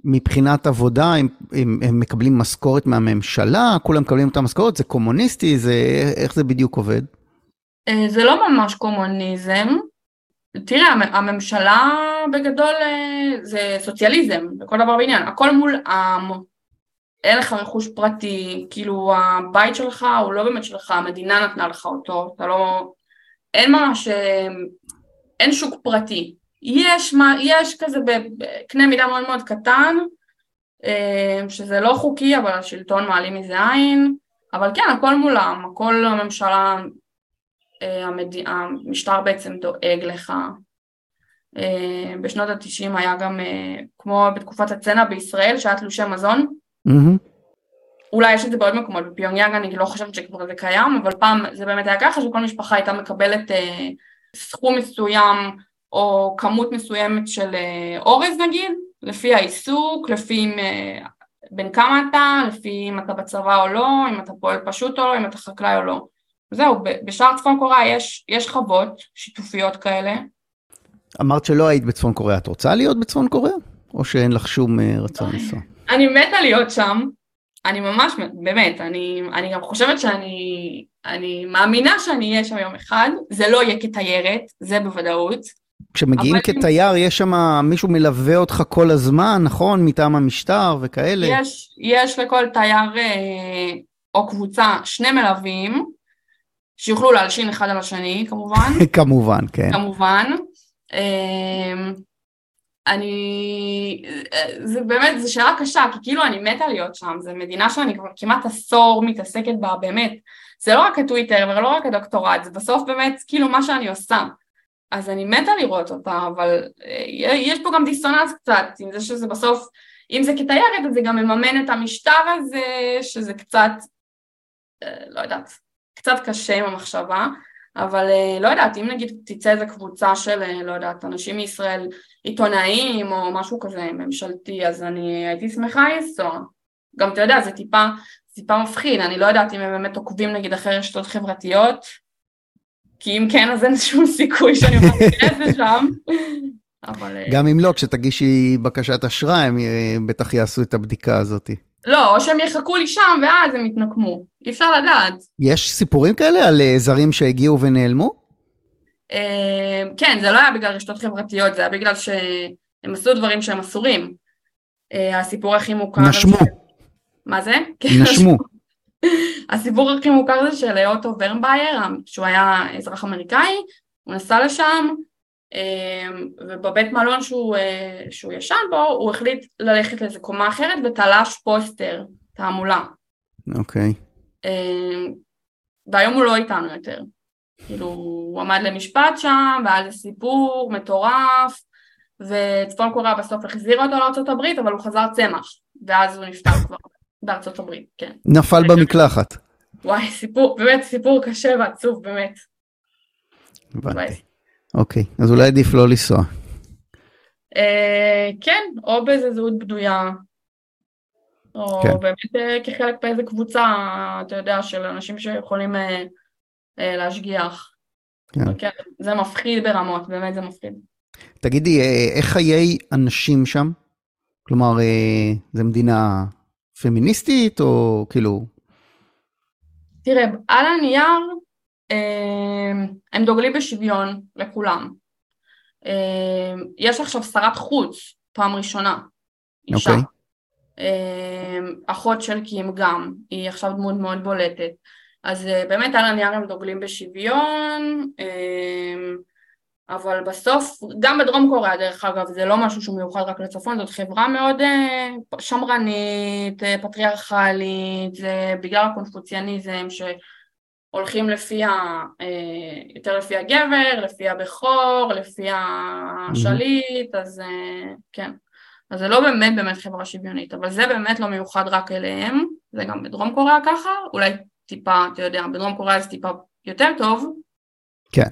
ומבחינת עבודה, הם, הם, הם מקבלים משכורת מהממשלה? כולם מקבלים את המשכורת? זה קומוניסטי? זה, איך זה בדיוק עובד? אה, זה לא ממש קומוניזם. תראה, הממשלה בגדול אה, זה סוציאליזם, בכל דבר בעניין, הכל מול עם, אין לך רכוש פרטי, כאילו הבית שלך הוא לא באמת שלך, המדינה נתנה לך אותו, אתה לא... אין ממש... אין שוק פרטי. יש, מה, יש כזה בקנה מידה מאוד מאוד קטן, אה, שזה לא חוקי, אבל השלטון מעלים מזה עין, אבל כן, הכל מולם, הכל הממשלה, אה, המד... המשטר בעצם דואג לך. אה, בשנות התשעים היה גם, כמו בתקופת הצנע בישראל, שהיה תלושי מזון, Mm-hmm. אולי יש את זה בעוד מקומות, בפיונגיאנג אני לא חושבת שכבר זה קיים, אבל פעם זה באמת היה ככה שכל משפחה הייתה מקבלת אה, סכום מסוים או כמות מסוימת של אורז נגיד, לפי העיסוק, לפי אם, בין כמה אתה, לפי אם אתה בצבא או לא, אם אתה פועל פשוט או לא, אם אתה חקלאי או לא. זהו, בשאר צפון קוריאה יש, יש חוות שיתופיות כאלה. אמרת שלא היית בצפון קוריאה, את רוצה להיות בצפון קוריאה? או שאין לך שום רצון לנסוע? אני מתה להיות שם, אני ממש, באמת, אני, אני גם חושבת שאני אני מאמינה שאני אהיה שם יום אחד, זה לא יהיה כתיירת, זה בוודאות. כשמגיעים כתייר, יש שם מישהו מלווה אותך כל הזמן, נכון? מטעם המשטר וכאלה. יש, יש לכל תייר אה, או קבוצה שני מלווים, שיוכלו להלשין אחד על השני, כמובן. כמובן, כן. כמובן. אה, אני, זה באמת, זו שאלה קשה, כי כאילו אני מתה להיות שם, זו מדינה שאני כבר כמעט עשור מתעסקת בה, באמת. זה לא רק הטוויטר ולא רק הדוקטורט, זה בסוף באמת כאילו מה שאני עושה. אז אני מתה לראות אותה, אבל אה, יש פה גם דיסוננס קצת, עם זה שזה בסוף, אם זה כתיירת, אז זה גם מממן את המשטר הזה, שזה קצת, אה, לא יודעת, קצת קשה עם המחשבה. אבל אה, לא יודעת, אם נגיד תצא איזה קבוצה של, אה, לא יודעת, אנשים מישראל, עיתונאים או משהו כזה ממשלתי, אז אני הייתי שמחה לנסוע. גם אתה יודע, זה טיפה, טיפה מפחיד, אני לא יודעת אם הם באמת עוקבים נגיד אחרי רשתות חברתיות, כי אם כן, אז אין שום סיכוי שאני אוכל להיכנס לשם. אבל... אה, גם אם לא, כשתגישי בקשת אשראי, הם בטח יעשו את הבדיקה הזאת. לא, או שהם יחכו לי שם ואז הם יתנקמו. אי אפשר לדעת. יש סיפורים כאלה על אה, זרים שהגיעו ונעלמו? אה, כן, זה לא היה בגלל רשתות חברתיות, זה היה בגלל שהם עשו דברים שהם אסורים. אה, הסיפור הכי מוכר... נשמו. מה זה? נשמו. הסיפור הכי מוכר זה של אוטו ורנבייר, שהוא היה אזרח אמריקאי, הוא נסע לשם, ובבית מלון שהוא, שהוא ישן בו, הוא החליט ללכת לאיזה קומה אחרת ותלש פוסטר, תעמולה. אוקיי. Okay. אמ, והיום הוא לא איתנו יותר. כאילו, הוא עמד למשפט שם, והיה זה סיפור מטורף, וצפון קוריאה בסוף החזיר אותו לארה"ב, אבל הוא חזר צמח, ואז הוא נפטר כבר בארצות הברית, כן. נפל במקלחת. וואי, סיפור, באמת סיפור קשה ועצוב, באמת. הבנתי. אוקיי, אז אולי עדיף לא לנסוע. אה, כן, או באיזה זהות בדויה, או כן. באמת אה, כחלק באיזה קבוצה, אתה יודע, של אנשים שיכולים אה, אה, להשגיח. כן. כן, זה מפחיד ברמות, באמת זה מפחיד. תגידי, איך חיי אנשים שם? כלומר, זו מדינה פמיניסטית, או כאילו... תראה, על הנייר הם דוגלים בשוויון לכולם. יש עכשיו שרת חוץ, פעם ראשונה, אישה. Okay. אוקיי. אמ, אחות של קים גם, היא עכשיו דמות מאוד בולטת. אז אה, באמת על הנייר הם דוגלים בשוויון, אבל בסוף, גם בדרום קוריאה דרך אגב, זה לא משהו שהוא מיוחד רק לצפון, זאת חברה מאוד אה, שמרנית, אה, פטריארכלית, זה בגלל הקונפוציאניזם שהולכים לפי ה... יותר לפי הגבר, לפי הבכור, לפי השליט, אז כן. אז זה לא באמת באמת חברה שוויונית, אבל זה באמת לא מיוחד רק אליהם, זה גם בדרום קוריאה ככה, אולי טיפה, אתה יודע, בדרום קוריאה זה טיפה יותר טוב. כן.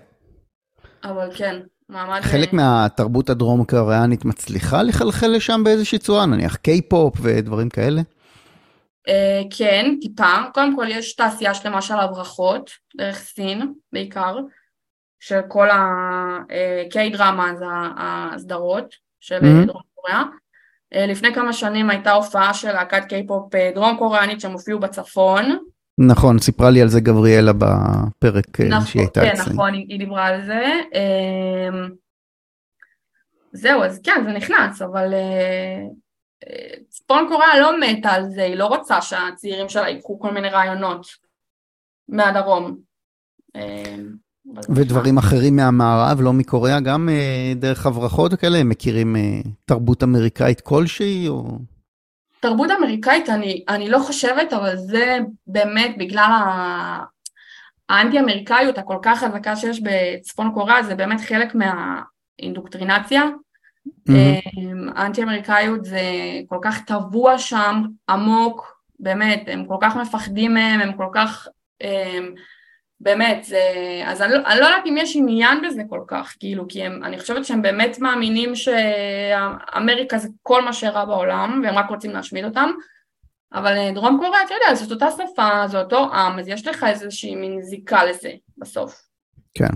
אבל כן, מעמד... חלק מהתרבות הדרום קוריאנית מצליחה לחלחל לשם באיזושהי צורה, נניח קיי-פופ ודברים כאלה? Uh, כן, טיפה. קודם כל יש תעשייה שלמה של הברחות, דרך סין בעיקר, של כל הקיי דרמה, זה הסדרות של mm-hmm. דרום קוריאה. אה, לפני כמה שנים הייתה הופעה של להקת קיי-פופ אה, דרום קוריאנית שהם הופיעו בצפון. נכון, סיפרה לי על זה גבריאלה בפרק אה, נכון, שהיא הייתה כן, אצלי. כן, נכון, היא דיברה על זה. זהו, אז כן, זה נכנס, אבל צפון קוריאה לא מתה על זה, היא לא רוצה שהצעירים שלה ייקחו כל מיני רעיונות מהדרום. אמ, ודברים אחרים מהמערב, לא מקוריאה, גם אה, דרך הברחות וכאלה, הם מכירים אה, תרבות אמריקאית כלשהי, או... תרבות אמריקאית, אני, אני לא חושבת, אבל זה באמת בגלל ה... האנטי-אמריקאיות הכל כך חזקה שיש בצפון קוריאה, זה באמת חלק מהאינדוקטרינציה. Mm-hmm. האנטי-אמריקאיות זה כל כך טבוע שם, עמוק, באמת, הם כל כך מפחדים מהם, הם כל כך... הם, באמת, זה... אז אני, לא, אני לא יודעת אם יש עניין בזה כל כך, כאילו, כי הם, אני חושבת שהם באמת מאמינים שאמריקה זה כל מה שרע בעולם, והם רק רוצים להשמיד אותם, אבל אה, דרום קוריאה, אתה יודע, זאת אותה שפה, זה אותו עם, אז יש לך איזושהי מין זיקה לזה בסוף. כן.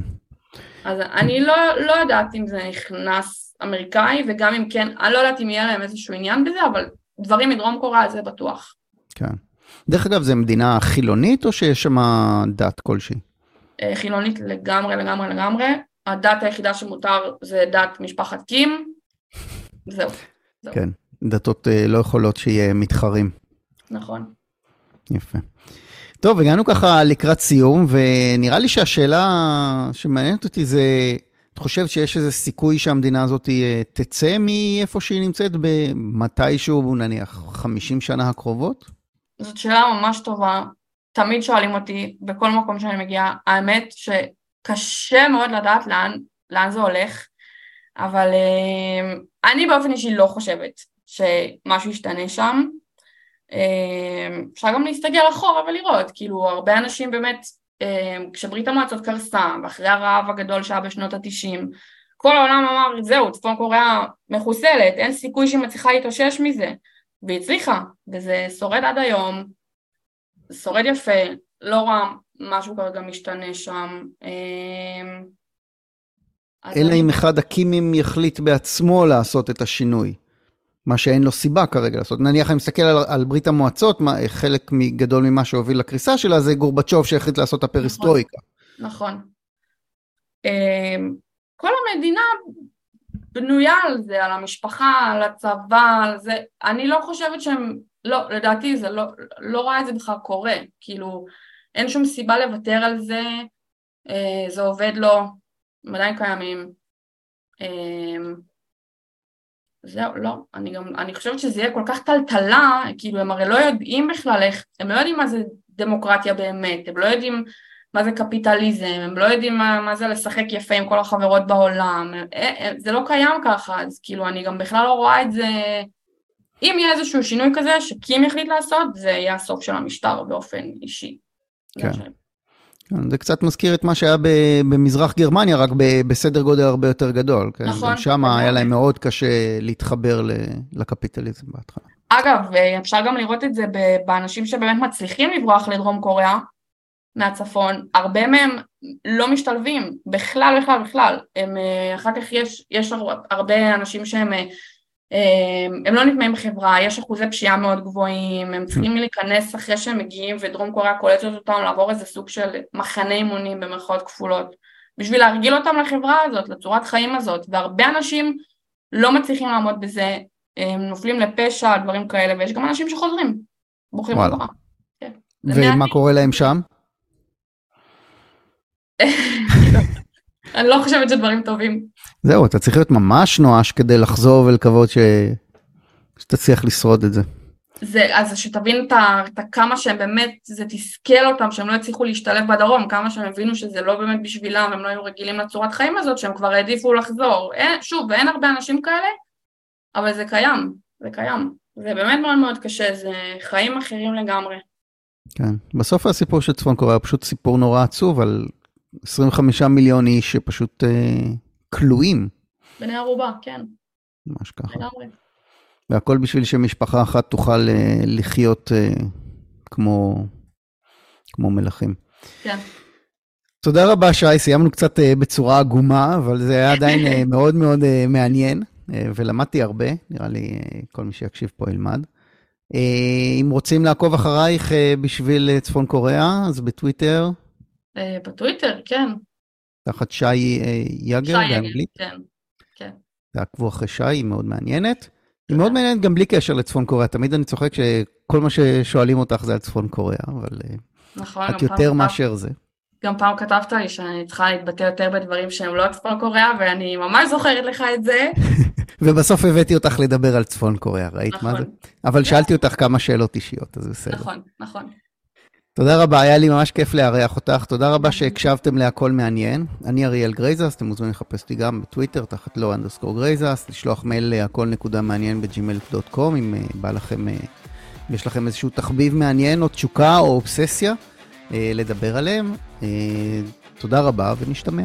אז אני לא, לא יודעת אם זה נכנס אמריקאי, וגם אם כן, אני לא יודעת אם יהיה להם איזשהו עניין בזה, אבל דברים מדרום קוריאה זה בטוח. כן. דרך אגב, זו מדינה חילונית או שיש שם דת כלשהי? אה, חילונית לגמרי, לגמרי, לגמרי. הדת היחידה שמותר זה דת משפחת קים. זהו. זהו. כן, דתות אה, לא יכולות שיהיה מתחרים. נכון. יפה. טוב, הגענו ככה לקראת סיום, ונראה לי שהשאלה שמעניינת אותי זה, את חושבת שיש איזה סיכוי שהמדינה הזאת אה, תצא מאיפה שהיא נמצאת במתישהו, נניח, 50 שנה הקרובות? זאת שאלה ממש טובה. תמיד שואלים אותי, בכל מקום שאני מגיעה, האמת שקשה מאוד לדעת לאן, לאן זה הולך, אבל אה, אני באופן אישי לא חושבת שמשהו ישתנה שם. אה, אפשר גם להסתגל אחורה ולראות, כאילו הרבה אנשים באמת, כשברית המועצות קרסה, ואחרי הרעב הגדול שהיה בשנות התשעים, כל העולם אמר, זהו, צפון קוריאה מחוסלת, אין סיכוי שהיא מצליחה להתאושש מזה. והיא הצליחה, וזה שורד עד היום, שורד יפה, לא רע, משהו כרגע משתנה שם. אמ, אלא אם אחד הקימים יחליט בעצמו לעשות את השינוי, מה שאין לו סיבה כרגע לעשות. נניח אני מסתכל על, על ברית המועצות, מה, חלק גדול ממה שהוביל לקריסה שלה זה גורבצ'וב שהחליט לעשות את הפריסטרויקה. נכון. נכון. אמ, כל המדינה בנויה על זה, על המשפחה, על הצבא, על זה, אני לא חושבת שהם, לא, לדעתי זה לא, לא רואה את זה בכלל קורה, כאילו אין שום סיבה לוותר על זה, אה, זה עובד לו, הם עדיין קיימים. זהו, לא, אני גם, אני חושבת שזה יהיה כל כך טלטלה, כאילו הם הרי לא יודעים בכלל איך, הם לא יודעים מה זה דמוקרטיה באמת, הם לא יודעים מה זה קפיטליזם, הם לא יודעים מה, מה זה לשחק יפה עם כל החברות בעולם, אה, אה, זה לא קיים ככה, אז כאילו אני גם בכלל לא רואה את זה, אם יהיה איזשהו שינוי כזה שקים יחליט לעשות, זה יהיה הסוף של המשטר באופן אישי. כן. כן, זה קצת מזכיר את מה שהיה במזרח גרמניה, רק בסדר גודל הרבה יותר גדול. כן? נכון. גם שם היה להם מאוד קשה להתחבר לקפיטליזם בהתחלה. אגב, אפשר גם לראות את זה באנשים שבאמת מצליחים לברוח לדרום קוריאה, מהצפון, הרבה מהם לא משתלבים, בכלל בכלל בכלל, הם, אה, אחר כך יש, יש הרבה אנשים שהם אה, אה, הם לא נטמעים בחברה, יש אחוזי פשיעה מאוד גבוהים, הם צריכים להיכנס אחרי שהם מגיעים ודרום קוריאה קולטת אותם לעבור איזה סוג של מחנה אימונים במרכאות כפולות בשביל להרגיל אותם לחברה הזאת, לצורת חיים הזאת, והרבה אנשים לא מצליחים לעמוד בזה, הם נופלים לפשע, דברים כאלה, ויש גם אנשים שחוזרים, ברוכים חזרה. כן. ומה קורה להם שם? אני לא חושבת שדברים טובים. זהו, אתה צריך להיות ממש נואש כדי לחזור ולקוות ש... שתצליח לשרוד את זה. זה, אז שתבין את, כמה שהם באמת, זה תסכל אותם, שהם לא הצליחו להשתלב בדרום, כמה שהם הבינו שזה לא באמת בשבילם, הם לא היו רגילים לצורת חיים הזאת, שהם כבר העדיפו לחזור. אין, שוב, ואין הרבה אנשים כאלה, אבל זה קיים, זה קיים. זה באמת מאוד מאוד קשה, זה חיים אחרים לגמרי. כן, בסוף הסיפור של צפון קוריאה פשוט סיפור נורא עצוב על 25 מיליון איש שפשוט אה, כלואים. בני ערובה, כן. ממש ככה. לגמרי. והכל בשביל שמשפחה אחת תוכל אה, לחיות אה, כמו, כמו מלכים. כן. תודה רבה, שי. סיימנו קצת בצורה עגומה, אבל זה היה עדיין מאוד מאוד מעניין, ולמדתי הרבה. נראה לי כל מי שיקשיב פה ילמד. אם רוצים לעקוב אחרייך בשביל צפון קוריאה, אז בטוויטר, בטוויטר, כן. תחת שי אה, יגר באנגלית? כן, כן. תעקבו אחרי שי, היא מאוד מעניינת. היא מאוד מעניינת גם בלי קשר לצפון קוריאה. תמיד אני צוחק שכל מה ששואלים אותך זה על צפון קוריאה, אבל אה, נכון, את יותר מאשר זה. גם פעם כתבת לי שאני צריכה להתבטא יותר בדברים שהם לא צפון קוריאה, ואני ממש זוכרת לך את זה. ובסוף הבאתי אותך לדבר על צפון קוריאה, ראית נכון. מה זה? אבל שאלתי אותך כמה שאלות אישיות, אז בסדר. נכון, נכון. תודה רבה, היה לי ממש כיף לארח אותך. תודה רבה שהקשבתם להכל מעניין. אני אריאל גרייזס, אתם מוזמנים לחפש אותי גם בטוויטר, תחת לא underscore גרייזס, לשלוח מייל להכל נקודה מעניין בג'ימייל.com, אם uh, בא לכם, uh, יש לכם איזשהו תחביב מעניין או תשוקה או אובססיה. לדבר עליהם. תודה רבה ונשתמע.